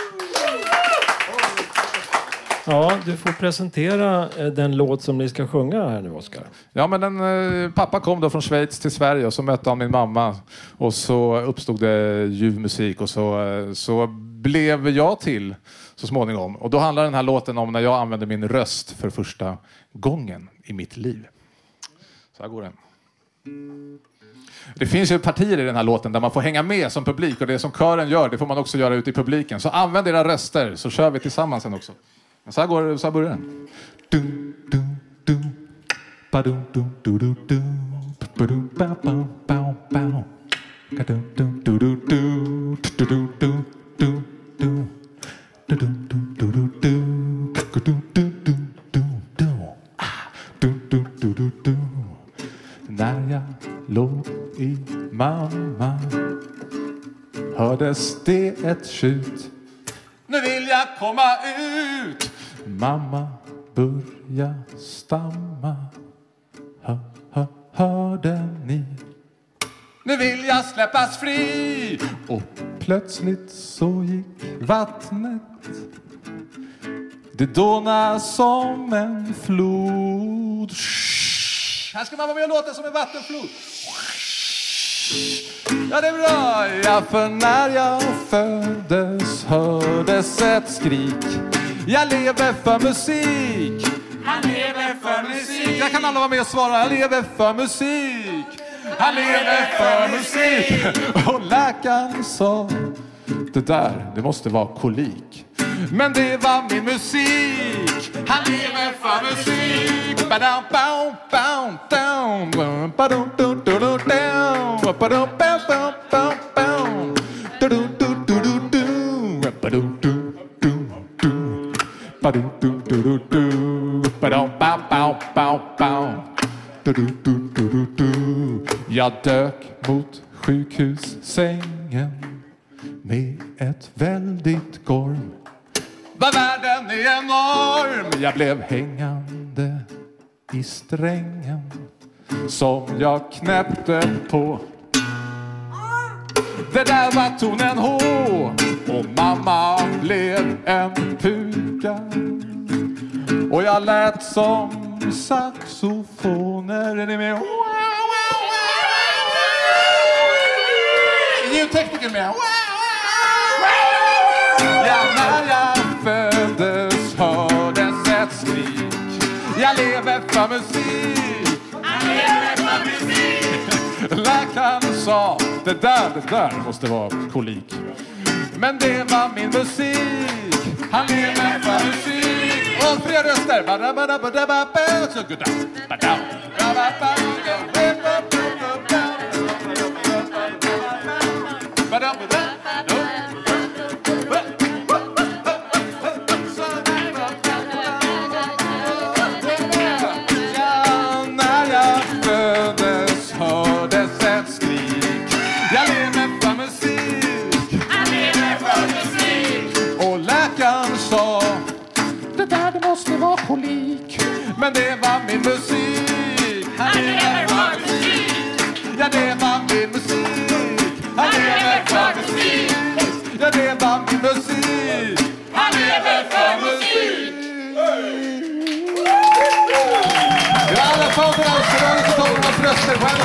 Ja, du får presentera eh, den låt som ni ska sjunga här nu, Oskar. Ja, men en, eh, pappa kom då från Schweiz till Sverige och så mötte han min mamma och så uppstod det ljuv musik och så, eh, så blev jag till så småningom. Och då handlar den här låten om när jag använde min röst för första gången i mitt liv. Så här går den. Det finns ju partier i den här låten där man får hänga med som publik och det som kören gör det får man också göra ute i publiken. Så använd era röster så kör vi tillsammans sen också. Men så här, går, så här börjar den. Dum, dum, dum. Ba-dum, du, du, du. Ba, ba, ba, ba. Dum, du, du, du. Du, du, du, du, du. När jag låg i mamma hördes det ett tjut. Nu vill jag komma ut. Mamma börja stamma. Hör, hör, hörde ni? Nu vill jag släppas fri. Och plötsligt så gick vattnet. Det dåna som en flod. Här ska man vara med och låta som en vattenflod. Ja, det är bra. Ja, för när jag föddes hördes ett skrik. Jag lever för musik. Han lever för musik. Jag kan alla vara med och svara. Jag lever för musik. Han lever för musik. Och läkaren sa det där, det måste vara kolik. Men det var min musik. Han lever för musik. Badam, bam, bam, down. Badum, du, du, du, down. Badum, bam, bam, bam, bam. Du, du, du, du, du, du. Badum, du, du, du. Badum, du, du, du, du. Badum, bam, bam, bam, bam. Jag dök mot sjukhussängen med ett väldigt gorm. Vad världen är enorm. Jag blev hängande i strängen som jag knäppte på. Det där var tonen H och mamma blev en puka. Och jag lät som saxofoner. Är ni med? Ljudtekniker med. Ja, när jag föddes hördes ett skrik. Jag lever för musik. Läkaren sa, det där, det där måste vara kolik. Men det var min musik. Han lever för musik. Och fler röster.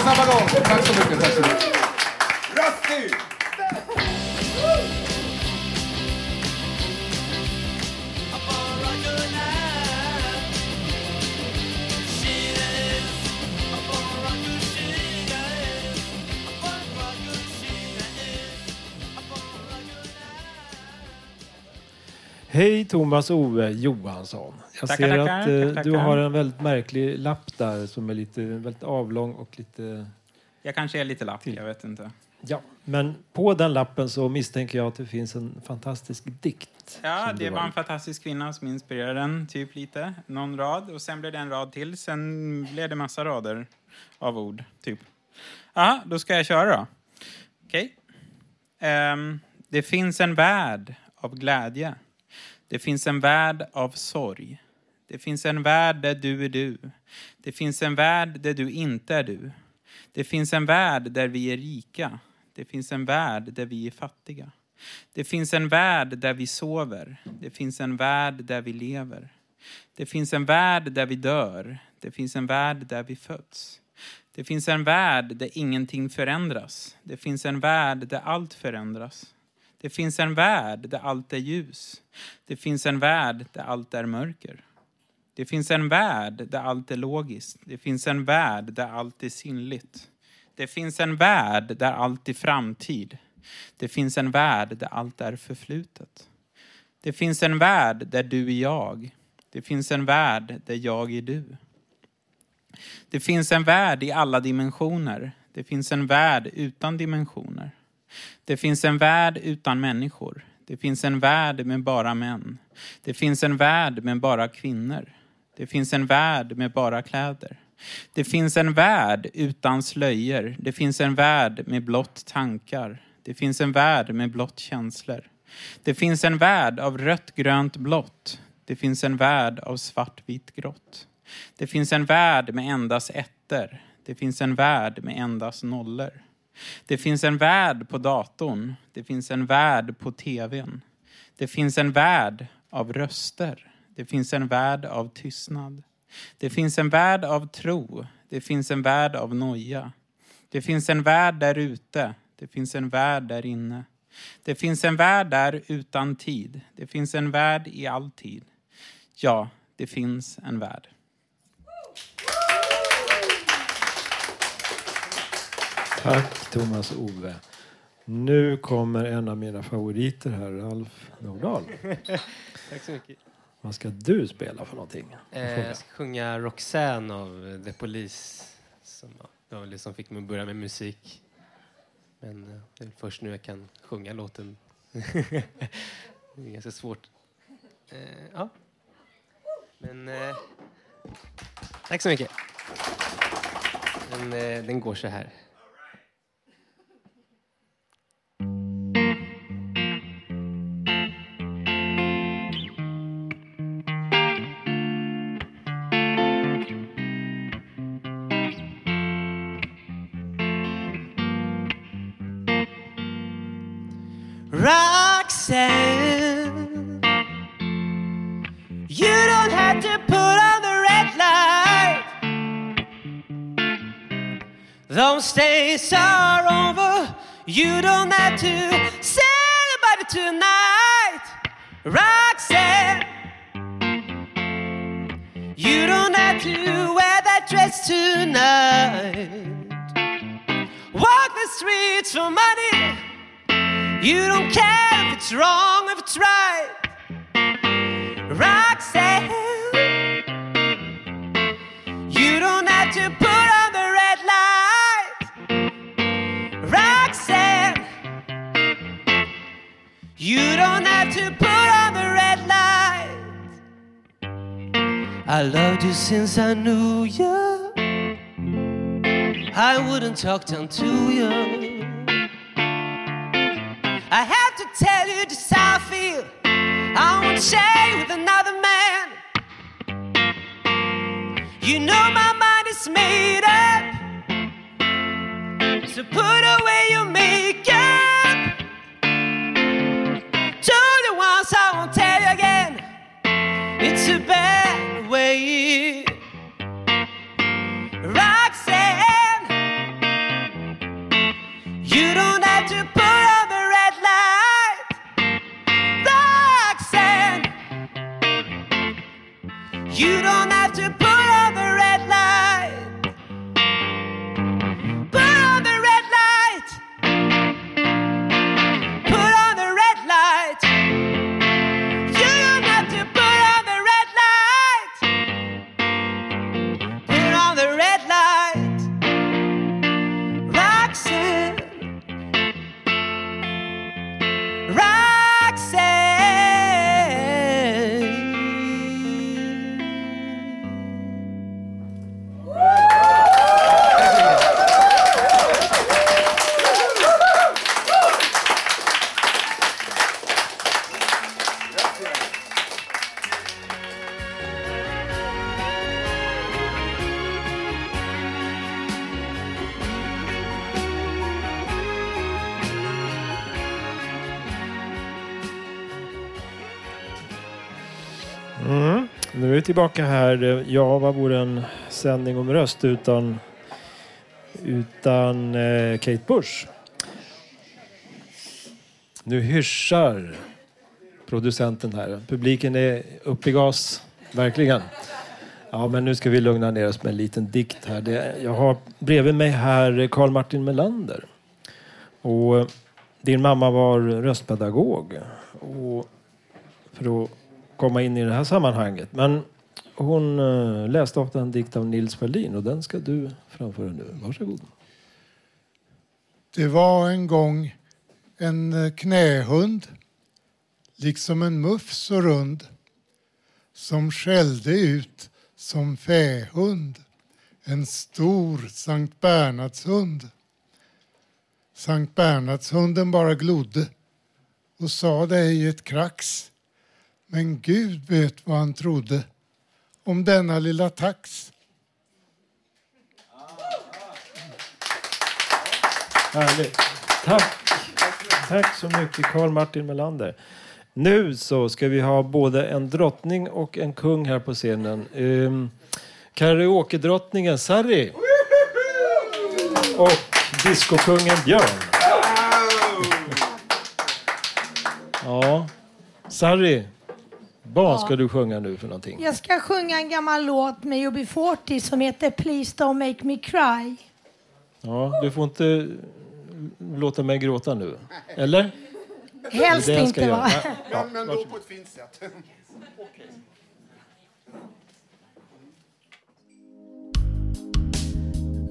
Samma gång. Tack så mycket. Tack så mycket. Hej Thomas Ove Johansson. Jag ser tackar, att eh, tackar, du tackar. har en väldigt märklig lapp där som är lite väldigt avlång och lite... Jag kanske är lite lapp, jag vet inte. Ja, men på den lappen så misstänker jag att det finns en fantastisk dikt. Ja, du det var en fantastisk kvinna som inspirerade den, typ lite. Någon rad, och sen blev det en rad till. Sen blev det massa rader av ord, typ. Ja, då ska jag köra då. Okej. Ehm, det finns en värld av glädje. Det finns en värld av sorg. Det finns en värld där du är du. Det finns en värld där du inte är du. Det finns en värld där vi är rika. Det finns en värld där vi är fattiga. Det finns en värld där vi sover. Det finns en värld där vi lever. Det finns en värld där vi dör. Det finns en värld där vi föds. Det finns en värld där ingenting förändras. Det finns en värld där allt förändras. Det finns en värld där allt är ljus. Det finns en värld där allt är mörker. Det finns en värld där allt är logiskt. Det finns en värld där allt är sinnligt. Det finns en värld där allt är framtid. Det finns en värld där allt är förflutet. Det finns en värld där du är jag. Det finns en värld där jag är du. Det finns en värld i alla dimensioner. Det finns en värld utan dimensioner. Det finns en värld utan människor. Det finns en värld med bara män. Det finns en värld med bara kvinnor. Det finns en värld med bara kläder. Det finns en värld utan slöjor. Det finns en värld med blott tankar. Det finns en värld med blott känslor. Det finns en värld av rött, grönt, blått. Det finns en värld av svart, vitt, grått. Det finns en värld med endast ettor. Det finns en värld med endast nollor. Det finns en värld på datorn. Det finns en värld på tvn. Det finns en värld av röster. Det finns en värld av tystnad. Det finns en värld av tro. Det finns en värld av noja. Det finns en värld där ute. Det finns en värld där inne. Det finns en värld där utan tid. Det finns en värld i all tid. Ja, det finns en värld. Tack Thomas Ove. Nu kommer en av mina favoriter här, Ralf Nordahl. Tack så mycket. Vad ska du spela för någonting? Eh, jag ska sjunga Roxanne av The Police. Som, ja, det var det som fick mig att börja med musik. Men eh, det är först nu jag kan sjunga låten. det är ganska svårt. Eh, ja. Men eh, tack så mycket. Den, eh, den går så här. Days are over. You don't have to celebrate tonight, Roxanne. You don't have to wear that dress tonight. Walk the streets for money. You don't care if it's wrong, if it's right. To put on the red light. I loved you since I knew you. I wouldn't talk down to you. I have to tell you just how I feel. I won't share with another man. You know my mind is made up. So put away your tillbaka här. Ja, vad vore en sändning om röst utan, utan eh, Kate Bush? Nu hyschar producenten här. Publiken är uppe i gas, verkligen. Ja, men nu ska vi lugna ner oss med en liten dikt här. Det, jag har bredvid mig här Karl Martin Melander. Och eh, din mamma var röstpedagog. Och för att komma in i det här sammanhanget. Men hon eh, läste ofta en dikt av Nils Ferlin och den ska du framföra nu. Varsågod. Det var en gång en eh, knähund, liksom en muff så rund, som skällde ut som fähund, en stor Sankt Bernhardshund. Sankt Bernhardshunden bara glodde och sa det i ett krax. Men Gud vet vad han trodde om denna lilla tax. Härligt. Tack. Tack så mycket Karl Martin Melander. Nu så ska vi ha både en drottning och en kung här på scenen. Um, Karaoke-drottningen Sarri. Och diskokungen Björn. Ja. Sarri, vad ska du sjunga nu för någonting? Jag ska sjunga en gammal låt med UB40 som heter Please don't make me cry. Ja, du får inte låta mig gråta nu. Eller? Helst Det inte, va? Ja, Men, men då på ett fint sätt.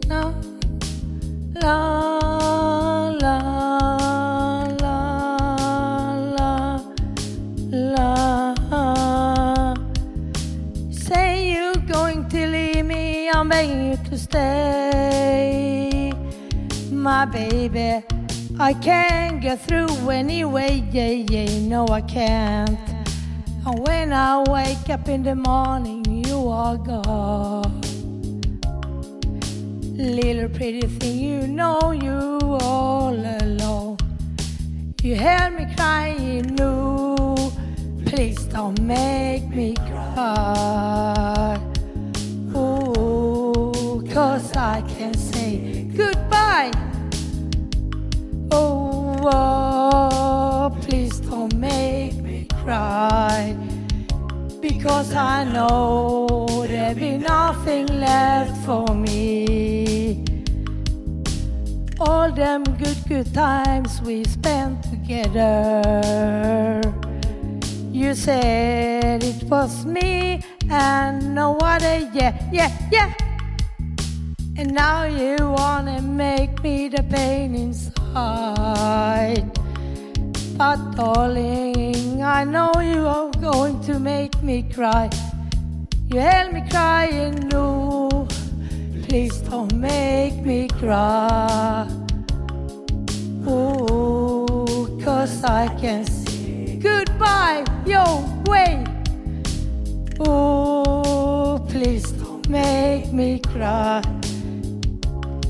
La, la, la, la, I'm begging you to stay. My baby, I can't get through anyway, yeah, yeah, no, I can't. And when I wake up in the morning, you are gone. Little pretty thing, you know you all alone. You heard me crying, no, please don't make me cry. Oh, cause I can say goodbye. Oh, oh, please don't make me cry. Because I know there'll be nothing nothing left for me. All them good, good times we spent together. You said it was me and no other, yeah, yeah, yeah. And now you wanna make me the pain inside. But darling, I know you are going to make me cry. You held me crying, no. Please don't make me cry. Oh, cause I can see goodbye your way. Oh, please don't make me cry.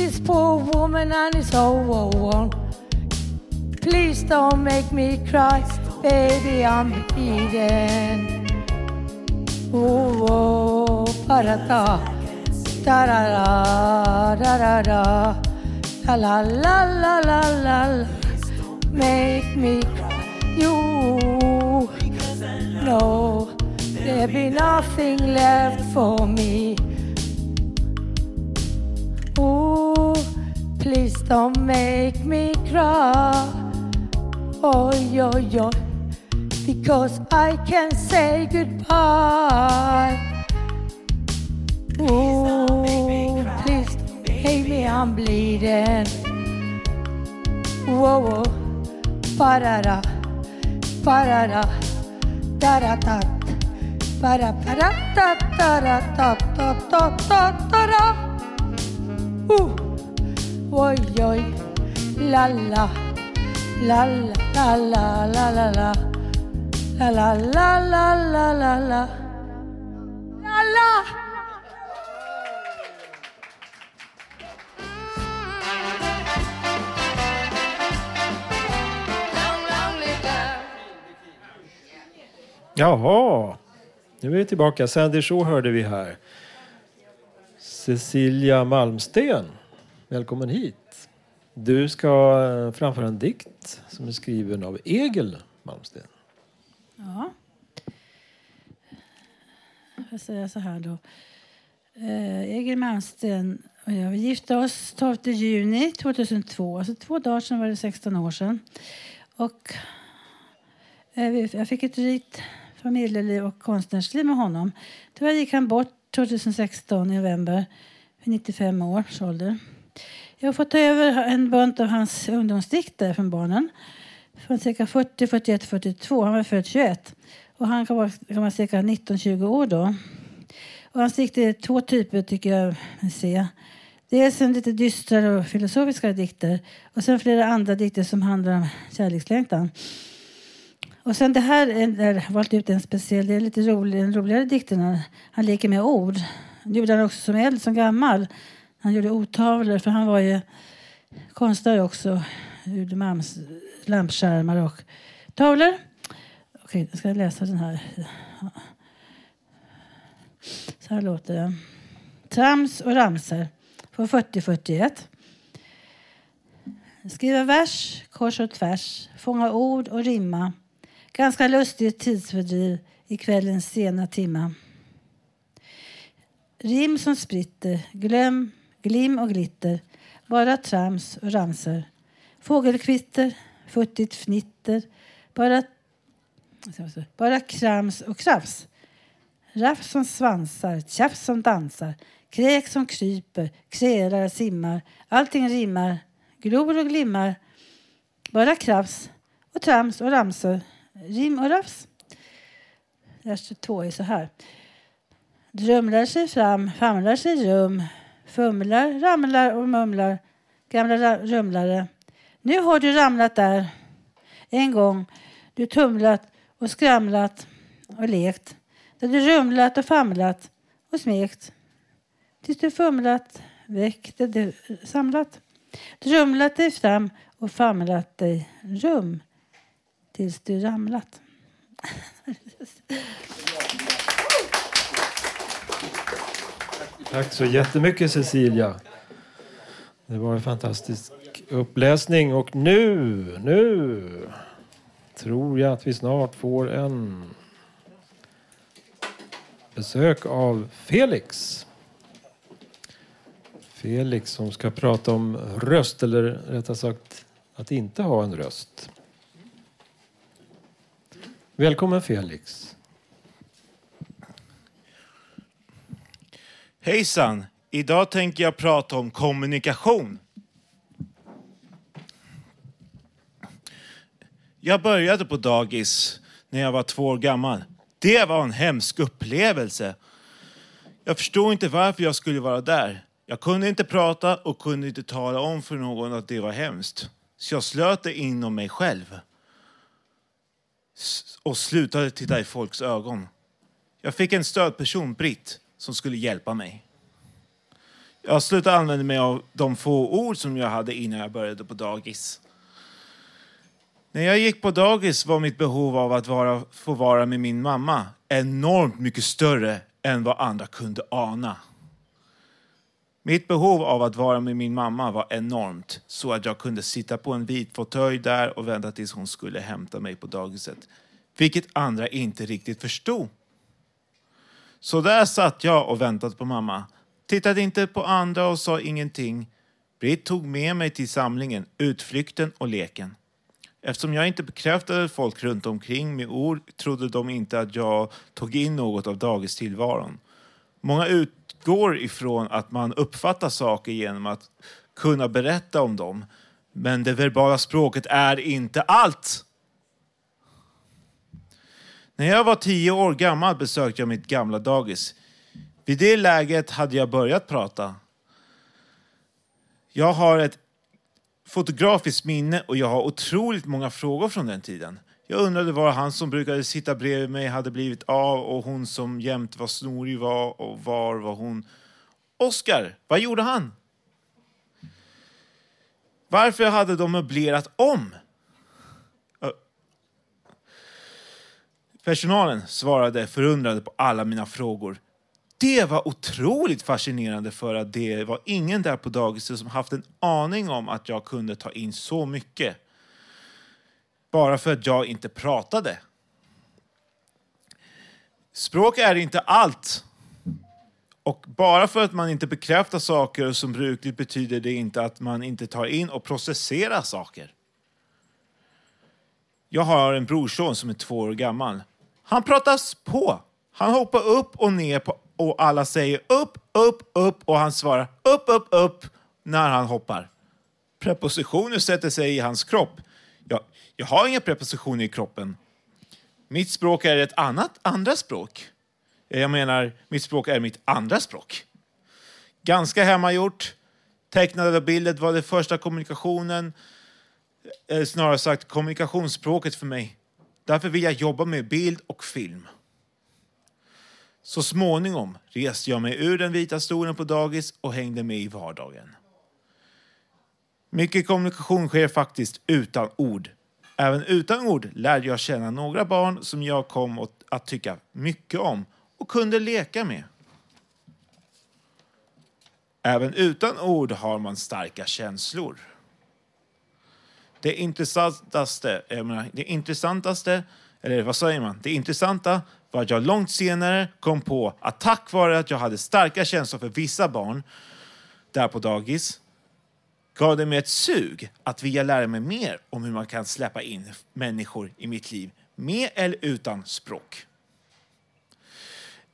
this poor woman and it's all on please don't make me cry baby I'm bleeding. Oh, oh parata. Da da da da da da. La la la la la la. Make me cry. You know there'll be nothing left for me. Oh please don't make me cry. Oh yo yo because I can say goodbye. Oh, please don't make me, I'm bleeding. Whoa, whoa, parara, parara, tarata, para, para, ta, tara, ta, ta, ta, ta, tara. Uh, oj oj, la la, la la la la la la, la la la la la la la, la la. Jaha, nu är vi tillbaka. Sandy Shaw hörde vi här. Cecilia Malmsten välkommen hit. Du ska eh, framföra en dikt som är skriven av Egil Malmsten. Ja. Jag säger så här då. Eh, Egil Malmsten och jag vi gifte oss 12 juni 2002. Alltså två dagar sedan var det 16 år sedan. Och eh, jag fick ett rikt familjeliv och konstnärsliv med honom. Tyvärr gick han bort 2016 i november vid 95 års ålder. Jag har fått ta över en bunt av hans ungdomsdikter från barnen. Från cirka 40, 41, 42. Han var född 21. Och han kan vara, kan vara cirka 19-20 år då. Och hans dikter är två typer tycker jag mig se. Dels en lite dystrare och filosofiska dikter. Och sen flera andra dikter som handlar om kärlekslängtan. Och sen det här är är valt ut en speciell, det är lite rolig, en roligare dikterna. Han leker med ord. Nu gjorde han också som äldre, som gammal. Han gjorde otavlor, för han var ju konstnär också. Gjorde mams, lampskärmar och tavlor. Okej, nu ska jag läsa den här. Så här låter den. Trams och ramser från 4041. Skriva vers kors och tvärs, fånga ord och rimma. Ganska lustigt tidsfördriv i kvällens sena timma. Rim som spritter, glöm, glim och glitter. Bara trams och ramser. Fågelkvitter, futtigt fnitter. Bara, bara krams och krafs. Raff som svansar, tjafs som dansar. Kräk som kryper, krälar, simmar. Allting rimmar, glor och glimmar. Bara krafs och trams och ramsor. Rim och rafs. Vers 2 är så här. Drömlar sig fram, famlar sig rum. Fumlar, ramlar och mumlar. Gamla rumlare. Nu har du ramlat där. En gång. Du tumlat och skramlat och lekt. Där du rumlat och famlat och smekt. tills du fumlat, väckte du samlat, drumlat dig fram och famlat dig rum tills du ramlat. Tack så jättemycket Cecilia. Det var en fantastisk uppläsning och nu, nu tror jag att vi snart får en besök av Felix. Felix som ska prata om röst, eller rättare sagt att inte ha en röst. Välkommen Felix. Hejsan! Idag tänker jag prata om kommunikation. Jag började på dagis när jag var två år gammal. Det var en hemsk upplevelse. Jag förstod inte varför jag skulle vara där. Jag kunde inte prata och kunde inte tala om för någon att det var hemskt. Så jag slöt det inom mig själv. Och slutade titta i folks ögon. Jag fick en stödperson, Britt, som skulle hjälpa mig. Jag slutade använda mig av de få ord som jag hade innan jag började på dagis. När jag gick på dagis var mitt behov av att vara, få vara med min mamma enormt mycket större än vad andra kunde ana. Mitt behov av att vara med min mamma var enormt, så att jag kunde sitta på en vit fåtölj där och vänta tills hon skulle hämta mig på dagiset. Vilket andra inte riktigt förstod. Så där satt jag och väntade på mamma. Tittade inte på andra och sa ingenting. Britt tog med mig till samlingen, utflykten och leken. Eftersom jag inte bekräftade folk runt omkring med ord trodde de inte att jag tog in något av dagistillvaron. Många utgår ifrån att man uppfattar saker genom att kunna berätta om dem. Men det verbala språket är inte allt. När jag var tio år gammal besökte jag mitt gamla dagis. Vid det läget hade jag börjat prata. Jag har ett fotografiskt minne och jag har otroligt många frågor från den tiden. Jag undrade var han som brukade sitta bredvid mig hade blivit av och hon som jämt var snorig var och var var hon. Oskar, vad gjorde han? Varför hade de möblerat om? Personalen svarade förundrade på alla mina frågor. Det var otroligt fascinerande för att det var ingen där på dagiset som haft en aning om att jag kunde ta in så mycket. Bara för att jag inte pratade. Språk är inte allt. Och bara för att man inte bekräftar saker som brukligt betyder det inte att man inte tar in och processerar saker. Jag har en brorson som är två år gammal. Han pratas på. Han hoppar upp och ner på, och alla säger upp, upp, upp och han svarar upp, upp, upp när han hoppar. Prepositioner sätter sig i hans kropp. Jag, jag har inga prepositioner i kroppen. Mitt språk är ett annat andra språk. Jag menar, mitt språk är mitt andra språk. Ganska hemmagjort. Tecknade bildet var det första kommunikationen, eller snarare sagt kommunikationsspråket för mig. Därför vill jag jobba med bild och film. Så småningom reste jag mig ur den vita stolen på dagis och hängde med i vardagen. Mycket kommunikation sker faktiskt utan ord. Även utan ord lärde jag känna några barn som jag kom att tycka mycket om och kunde leka med. Även utan ord har man starka känslor. Det intressantaste, jag menar, det intressantaste, eller vad säger man? Det intressanta var att jag långt senare kom på att tack vare att jag hade starka känslor för vissa barn där på dagis gav det mig ett sug att vilja lära mig mer om hur man kan släppa in människor i mitt liv med eller utan språk.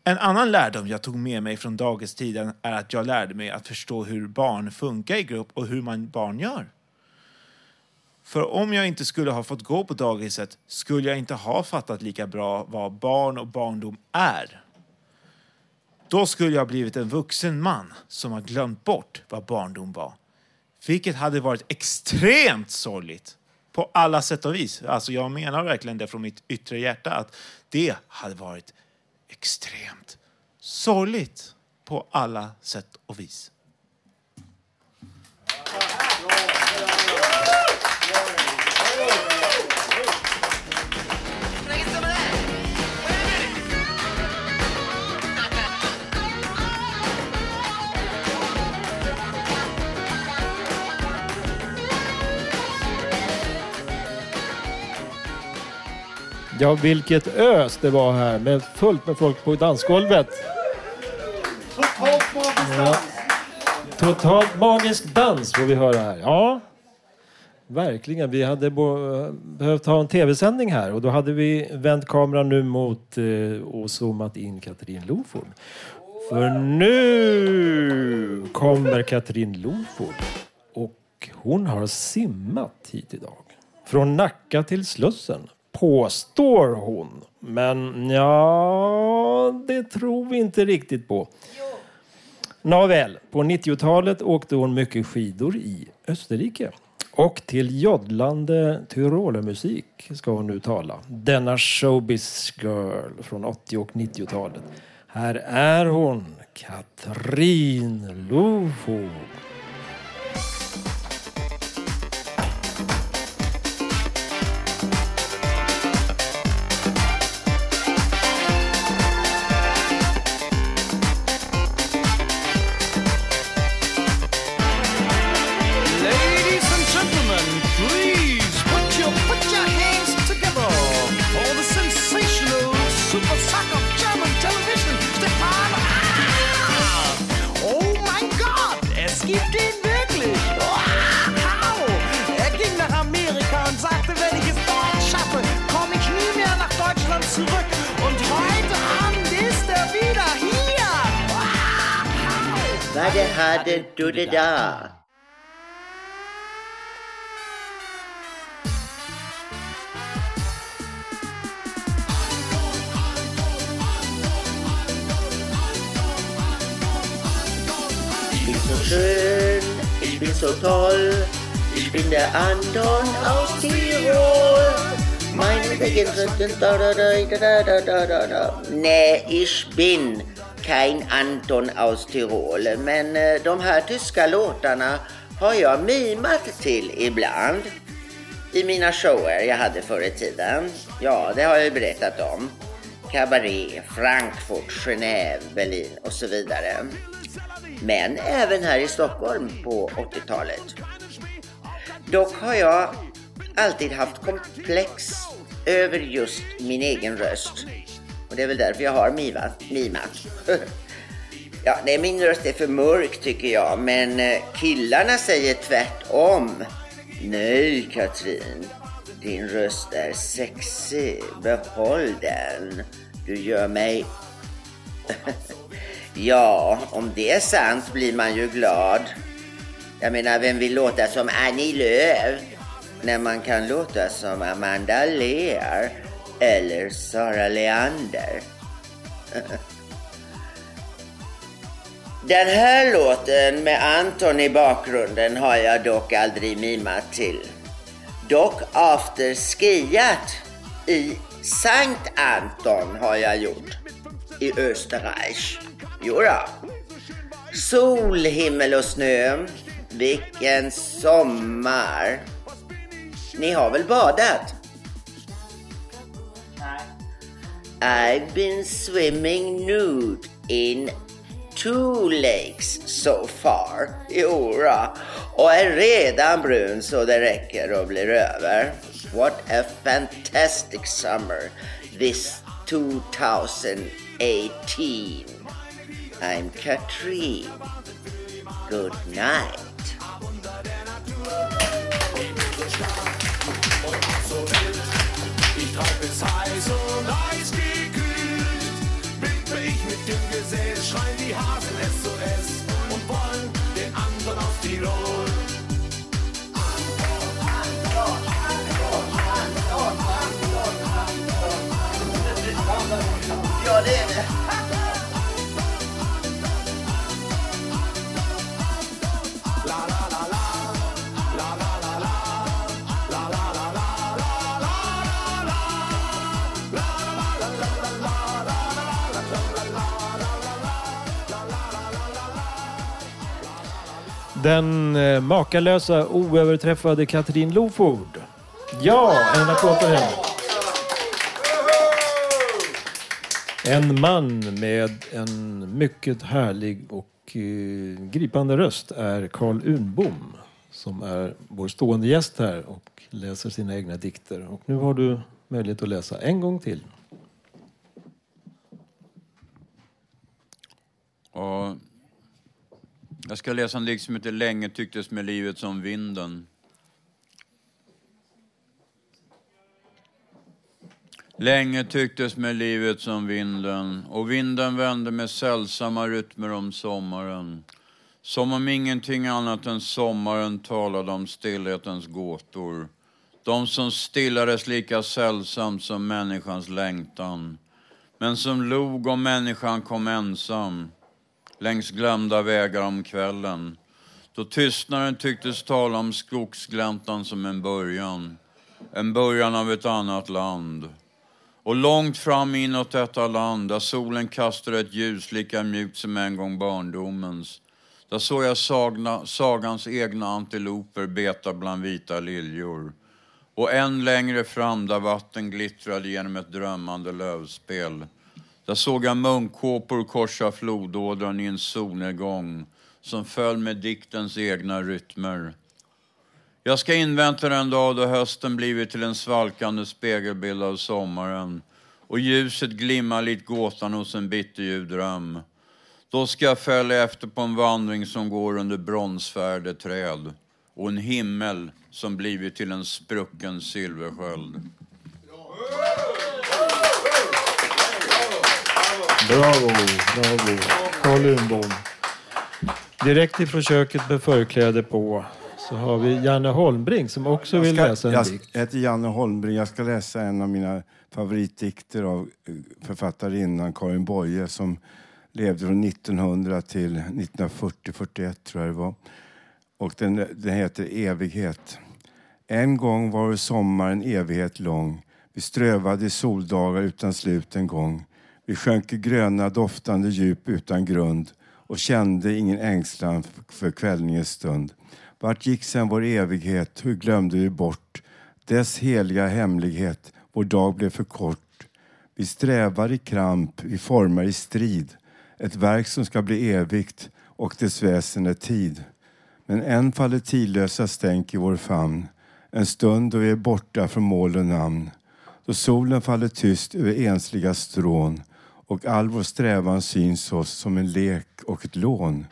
En annan lärdom jag tog med mig från dagistiden är att jag lärde mig att förstå hur barn funkar i grupp och hur man barn gör. För om jag inte skulle ha fått gå på dagiset skulle jag inte ha fattat lika bra vad barn och barndom är. Då skulle jag ha blivit en vuxen man som har glömt bort vad barndom var. Vilket hade varit extremt sorgligt på alla sätt och vis. Alltså jag menar verkligen det från mitt yttre hjärta att det hade varit extremt sorgligt. på alla sätt och vis. Ja, vilket ös det var här med fullt med folk på dansgolvet. Ja. Totalt magisk dans får vi höra här. Ja, verkligen. Vi hade behövt ha en tv-sändning här och då hade vi vänt kameran nu mot eh, och zoomat in Katrin Loford. För nu kommer Katrin Loford och hon har simmat hit idag. Från Nacka till Slussen, påstår hon. Men ja, det tror vi inte riktigt på. Nåväl, på 90-talet åkte hon mycket skidor i Österrike. Och till joddlande tyrolermusik ska hon nu tala. Denna showbiz girl från 80 och 90-talet. Här är hon, Katrin Loford. Det där? Ich bin so schön, ich bin so toll, ich bin der Anton aus Tirol. Meine Regenschriften, da da da da da da da da. Nej, ich bin kein Anton aus Tirol, men eh, de här tyska låtarna har jag mimat till ibland. I mina shower jag hade förr i tiden. Ja, det har jag ju berättat om. Cabaret, Frankfurt, Genève, Berlin och så vidare. Men även här i Stockholm på 80-talet. Dock har jag alltid haft komplex över just min egen röst. Och det är väl därför jag har mimat. ja, nej, min röst är för mörk tycker jag, men eh, killarna säger tvärtom. Nej, Katrin. Din röst är sexig. Behåll den. Du gör mig... ja, om det är sant blir man ju glad. Jag menar, vem vill låta som Annie Lööf när man kan låta som Amanda Lear eller Sara Leander? Den här låten med Anton i bakgrunden har jag dock aldrig mimat till. Dock afterskiat i Sankt Anton har jag gjort. I Österreich. Jodå. Sol, himmel och snö. Vilken sommar. Ni har väl badat? I've been swimming nude in two lakes so far. Jodå. Och är redan brun så det räcker och blir över. What a fantastic summer this 2018. I'm Katrin. Good night. Ja, det är det. Den eh, makalösa, oöverträffade Katrin Loford. Ja, en applåd för henne. En man med en mycket härlig och eh, gripande röst är Carl Unbom som är vår stående gäst här och läser sina egna dikter. Och nu har du möjlighet att läsa en gång till. Och jag ska läsa en dikt som heter Länge tycktes med livet som vinden. Länge tycktes med livet som vinden och vinden vände med sällsamma rytmer om sommaren. Som om ingenting annat än sommaren talade om stillhetens gåtor. De som stillades lika sällsamt som människans längtan. Men som log om människan kom ensam längs glömda vägar om kvällen. Då tystnaden tycktes tala om skogsgläntan som en början. En början av ett annat land. Och långt fram inåt detta land, där solen kastade ett ljus lika mjukt som en gång barndomens. Där såg jag sagna, sagans egna antiloper beta bland vita liljor. Och än längre fram, där vatten glittrade genom ett drömmande lövspel. Där såg jag munkkåpor korsa flodådran i en solnedgång som föll med diktens egna rytmer. Jag ska invänta den dag då hösten blivit till en svalkande spegelbild av sommaren och ljuset glimmar likt gåtan hos en bitterljuv dröm. Då ska jag följa efter på en vandring som går under bronsfärgade träd och en himmel som blivit till en sprucken silversköld. Bravo, bravo. Carl Lundbom. Direkt ifrån köket med förkläde på så har vi Janne Holmbring som också vill läsa en jag dikt. heter Janne Holmbring. Jag ska läsa en av mina favoritdikter av eh, författarinnan Karin Boye som levde från 1900 till 1940-41 tror jag det var. Och den, den heter Evighet. En gång var sommaren evighet lång. Vi strövade i soldagar utan slut en gång. Vi sjönk i gröna doftande djup utan grund och kände ingen ängslan för kvällningens stund. Vart gick sen vår evighet? Hur glömde vi bort dess heliga hemlighet? Vår dag blev för kort. Vi strävar i kramp, vi formar i strid. Ett verk som ska bli evigt och dess väsen är tid. Men än faller tidlösa stänk i vår famn. En stund då vi är borta från mål och namn. Då solen faller tyst över ensliga strån och all vår strävan syns oss som en lek och ett lån.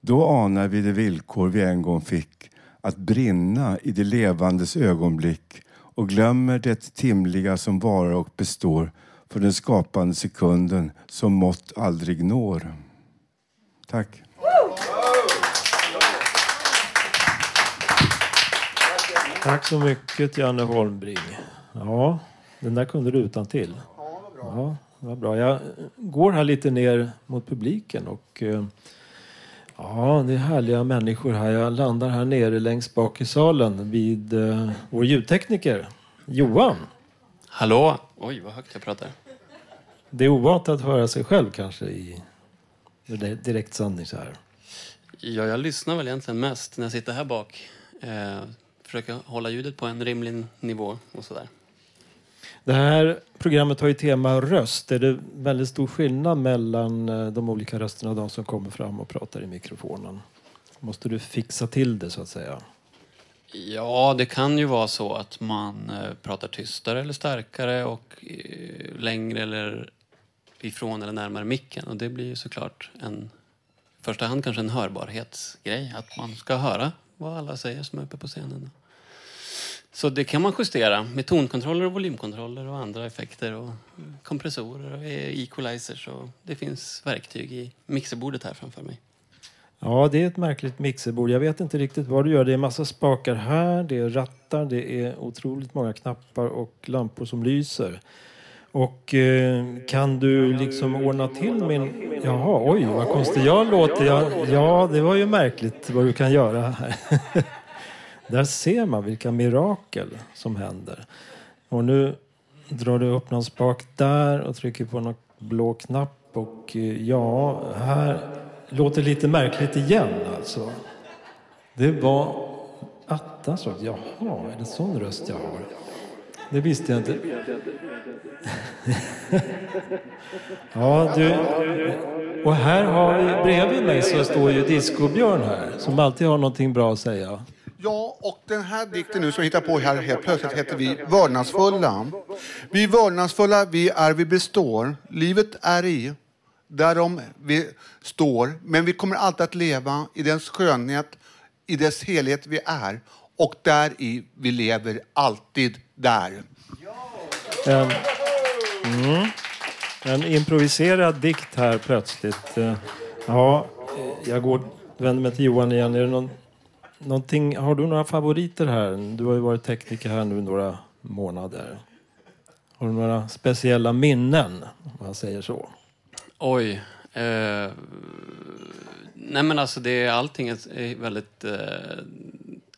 Då anar vi det villkor vi en gång fick, att brinna i det levandes ögonblick och glömmer det timliga som varar och består för den skapande sekunden som mått aldrig når. Tack. Tack så mycket Janne Holmbring. Ja, den där kunde du utan till. Ja, var bra. Jag går här lite ner mot publiken och eh, ja, det är härliga människor här. Jag landar här nere längst bak i salen vid eh, vår ljudtekniker Johan. Hallå! Oj, vad högt jag pratar. Det är ovant att höra sig själv kanske i direktsändning så här. Ja, jag lyssnar väl egentligen mest när jag sitter här bak. Eh, försöker hålla ljudet på en rimlig nivå och sådär. Det här programmet har ju tema röst. Är det väldigt stor skillnad mellan eh, de olika rösterna och de som kommer fram och pratar i mikrofonen? Måste du fixa till det så att säga? Ja, det kan ju vara så att man eh, pratar tystare eller starkare och eh, längre eller ifrån eller närmare micken. Och det blir ju såklart en, i första hand kanske en hörbarhetsgrej. Att man ska höra vad alla säger som är uppe på scenen. Så det kan man justera med tonkontroller och volymkontroller och andra effekter och kompressorer och equalizers. Och det finns verktyg i mixerbordet här framför mig. Ja, det är ett märkligt mixerbord. Jag vet inte riktigt vad du gör. Det är massa spakar här, det är rattar, det är otroligt många knappar och lampor som lyser. Och eh, kan du liksom ordna till min... Jaha, oj vad konstigt jag låter. Jag... Ja, det var ju märkligt vad du kan göra här. Där ser man vilka mirakel som händer. Och nu drar du upp någon spak där och trycker på någon blå knapp och eh, ja, här låter lite märkligt igen alltså. Det var Attans! röst. Jaha, är det sån röst jag har? Det visste jag inte. Ja, du. Och här har vi, bredvid mig så står ju Disco-Björn här, som alltid har någonting bra att säga. Ja, och den här dikten nu som jag hittar på här helt plötsligt heter vi Vördnadsfulla. Vi vördnadsfulla, vi är, vi består. Livet är i, därom vi står. Men vi kommer alltid att leva i dess skönhet, i dess helhet vi är. Och där i vi lever alltid där. En, mm, en improviserad dikt här plötsligt. Eh, ja, jag går, vänder mig till Johan igen. Är det någon, någonting, har du några favoriter här? Du har ju varit tekniker här nu några månader. Har du några speciella minnen, om jag säger så? Oj. Eh, nej men alltså det är allting är är väldigt eh,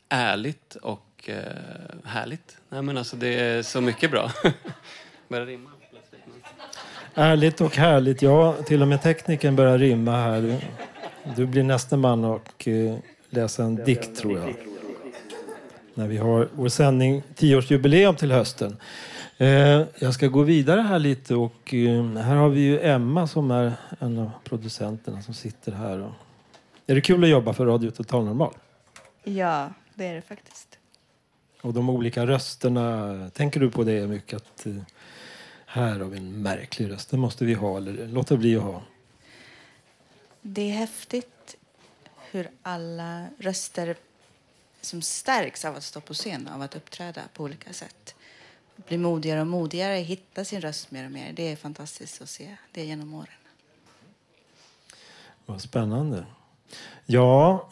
ärligt och eh, härligt. Nej men alltså det är så mycket bra. Börjar rimma. Ärligt och härligt. Ja, till och med tekniken börjar rimma här. Du, du blir nästa man och eh, läsa en dikt, tror jag. När vi har vår sändning 10-årsjubileum till hösten. Eh, jag ska gå vidare här lite och eh, här har vi ju Emma som är en av producenterna som sitter här. Är det kul att jobba för Radio Total Normal? Ja, det är det faktiskt. Och de olika rösterna, tänker du på det mycket? Att eh, här har vi en märklig röst, det måste vi ha eller låta bli att ha. Det är häftigt hur alla röster som stärks av att stå på scen, av att uppträda på olika sätt. Blir modigare och modigare, hitta sin röst mer och mer. Det är fantastiskt att se det genom åren. Vad spännande. Ja,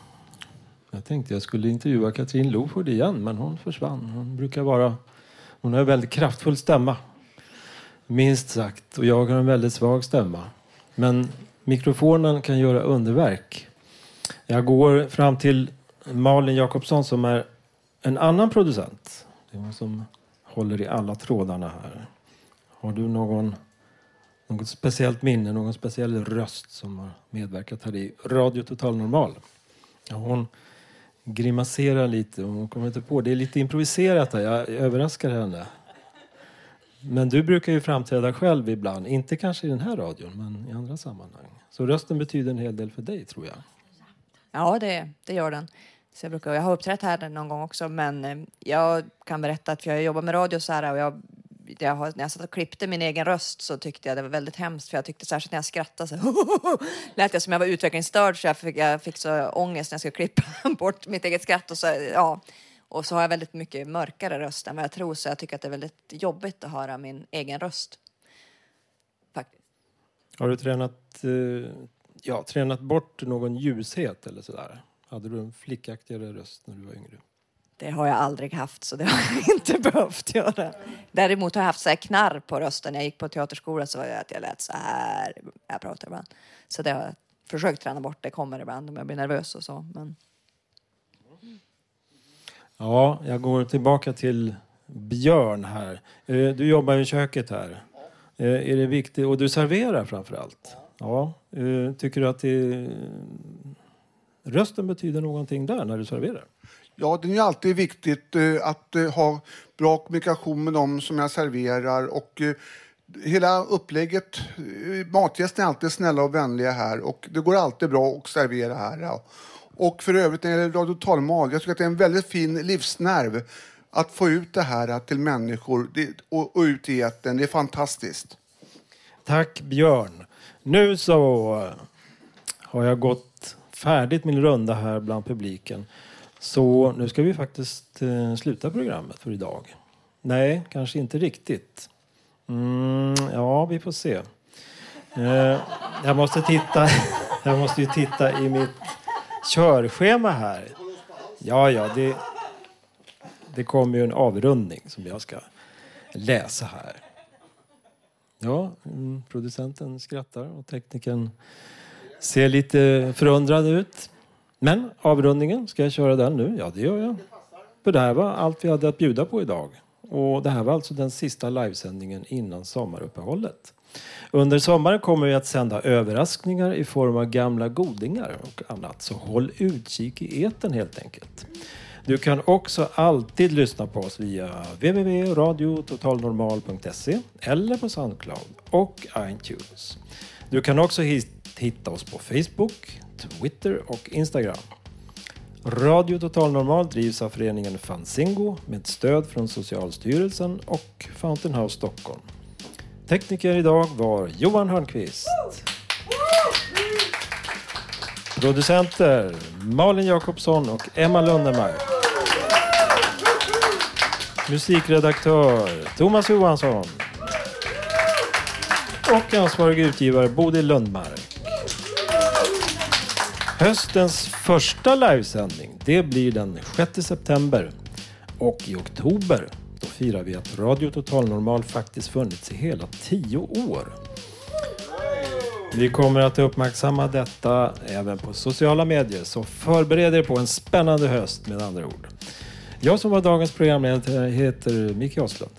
jag tänkte jag skulle intervjua Katrin Loford igen, men hon försvann. Hon brukar vara... Hon har en väldigt kraftfull stämma. Minst sagt. Och jag har en väldigt svag stämma. Men mikrofonen kan göra underverk. Jag går fram till Malin Jakobsson som är en annan producent. Det är hon som håller i alla trådarna här. Har du någon, något speciellt minne, någon speciell röst som har medverkat här i Radio Total Normal? Ja, hon grimaserar lite hon kommer inte på. Det är lite improviserat här. Jag överraskar henne. Men du brukar ju framträda själv ibland. Inte kanske i den här radion, men i andra sammanhang. Så rösten betyder en hel del för dig, tror jag. Ja, det, det gör den. Så jag, brukar, jag har uppträtt här någon gång också, men eh, jag kan berätta att för jag jobbar med radio så här och jag, jag har, när jag satt och klippte min egen röst så tyckte jag det var väldigt hemskt för jag tyckte särskilt när jag skrattade så lät jag som jag var utvecklingsstörd så jag fick, jag fick så ångest när jag skulle klippa bort mitt eget skratt och så, ja. Och så har jag väldigt mycket mörkare röst än vad jag tror så jag tycker att det är väldigt jobbigt att höra min egen röst. Har du tränat, eh, ja, tränat bort någon ljushet eller sådär? Hade du en flickaktigare röst när du var yngre? Det har jag aldrig haft så det har jag inte behövt göra. Däremot har jag haft så här knarr på rösten. När jag gick på teaterskolan så var det att jag lät så här. Jag pratar ibland. Så det har jag försökt träna bort. Det kommer ibland om jag blir nervös och så. Men Ja, jag går tillbaka till Björn här. Eh, du jobbar i köket här. Eh, är det viktigt? Och du serverar framför allt. Ja. Eh, tycker du att det, rösten betyder någonting där när du serverar? Ja, det är ju alltid viktigt att ha bra kommunikation med dem som jag serverar. Och, hela upplägget, matgästerna är alltid snälla och vänliga här och det går alltid bra att servera här. Och för övrigt när det gäller Radio Talmag, jag tycker att det är en väldigt fin livsnerv att få ut det här till människor och, och ut i etern. Det är fantastiskt. Tack Björn. Nu så har jag gått färdigt min runda här bland publiken. Så nu ska vi faktiskt eh, sluta programmet för idag. Nej, kanske inte riktigt. Mm, ja, vi får se. Eh, jag måste titta. Jag måste ju titta i mitt körschema här. Ja, ja, det, det kommer ju en avrundning som jag ska läsa här. Ja, mm, producenten skrattar och teknikern ser lite förundrad ut. Men avrundningen, ska jag köra den nu? Ja, det gör jag. För det här var allt vi hade att bjuda på idag. Och det här var alltså den sista livesändningen innan sommaruppehållet. Under sommaren kommer vi att sända överraskningar i form av gamla godingar och annat. Så håll utkik i eten helt enkelt. Du kan också alltid lyssna på oss via www.radiototalnormal.se eller på Soundcloud och iTunes. Du kan också hitta oss på Facebook, Twitter och Instagram. Radio Total Normal drivs av föreningen Fanzingo med stöd från Socialstyrelsen och Fountain House Stockholm. Tekniker idag var Johan Hörnqvist. Producenter Malin Jakobsson och Emma Lundemark. Musikredaktör Thomas Johansson. Och ansvarig utgivare Bodil Lundmark. Höstens första livesändning det blir den 6 september. Och i oktober firar vi att Radio Total Normal faktiskt funnits i hela tio år. Vi kommer att uppmärksamma detta även på sociala medier så förbered er på en spännande höst med andra ord. Jag som var dagens programledare heter Micke Åslund.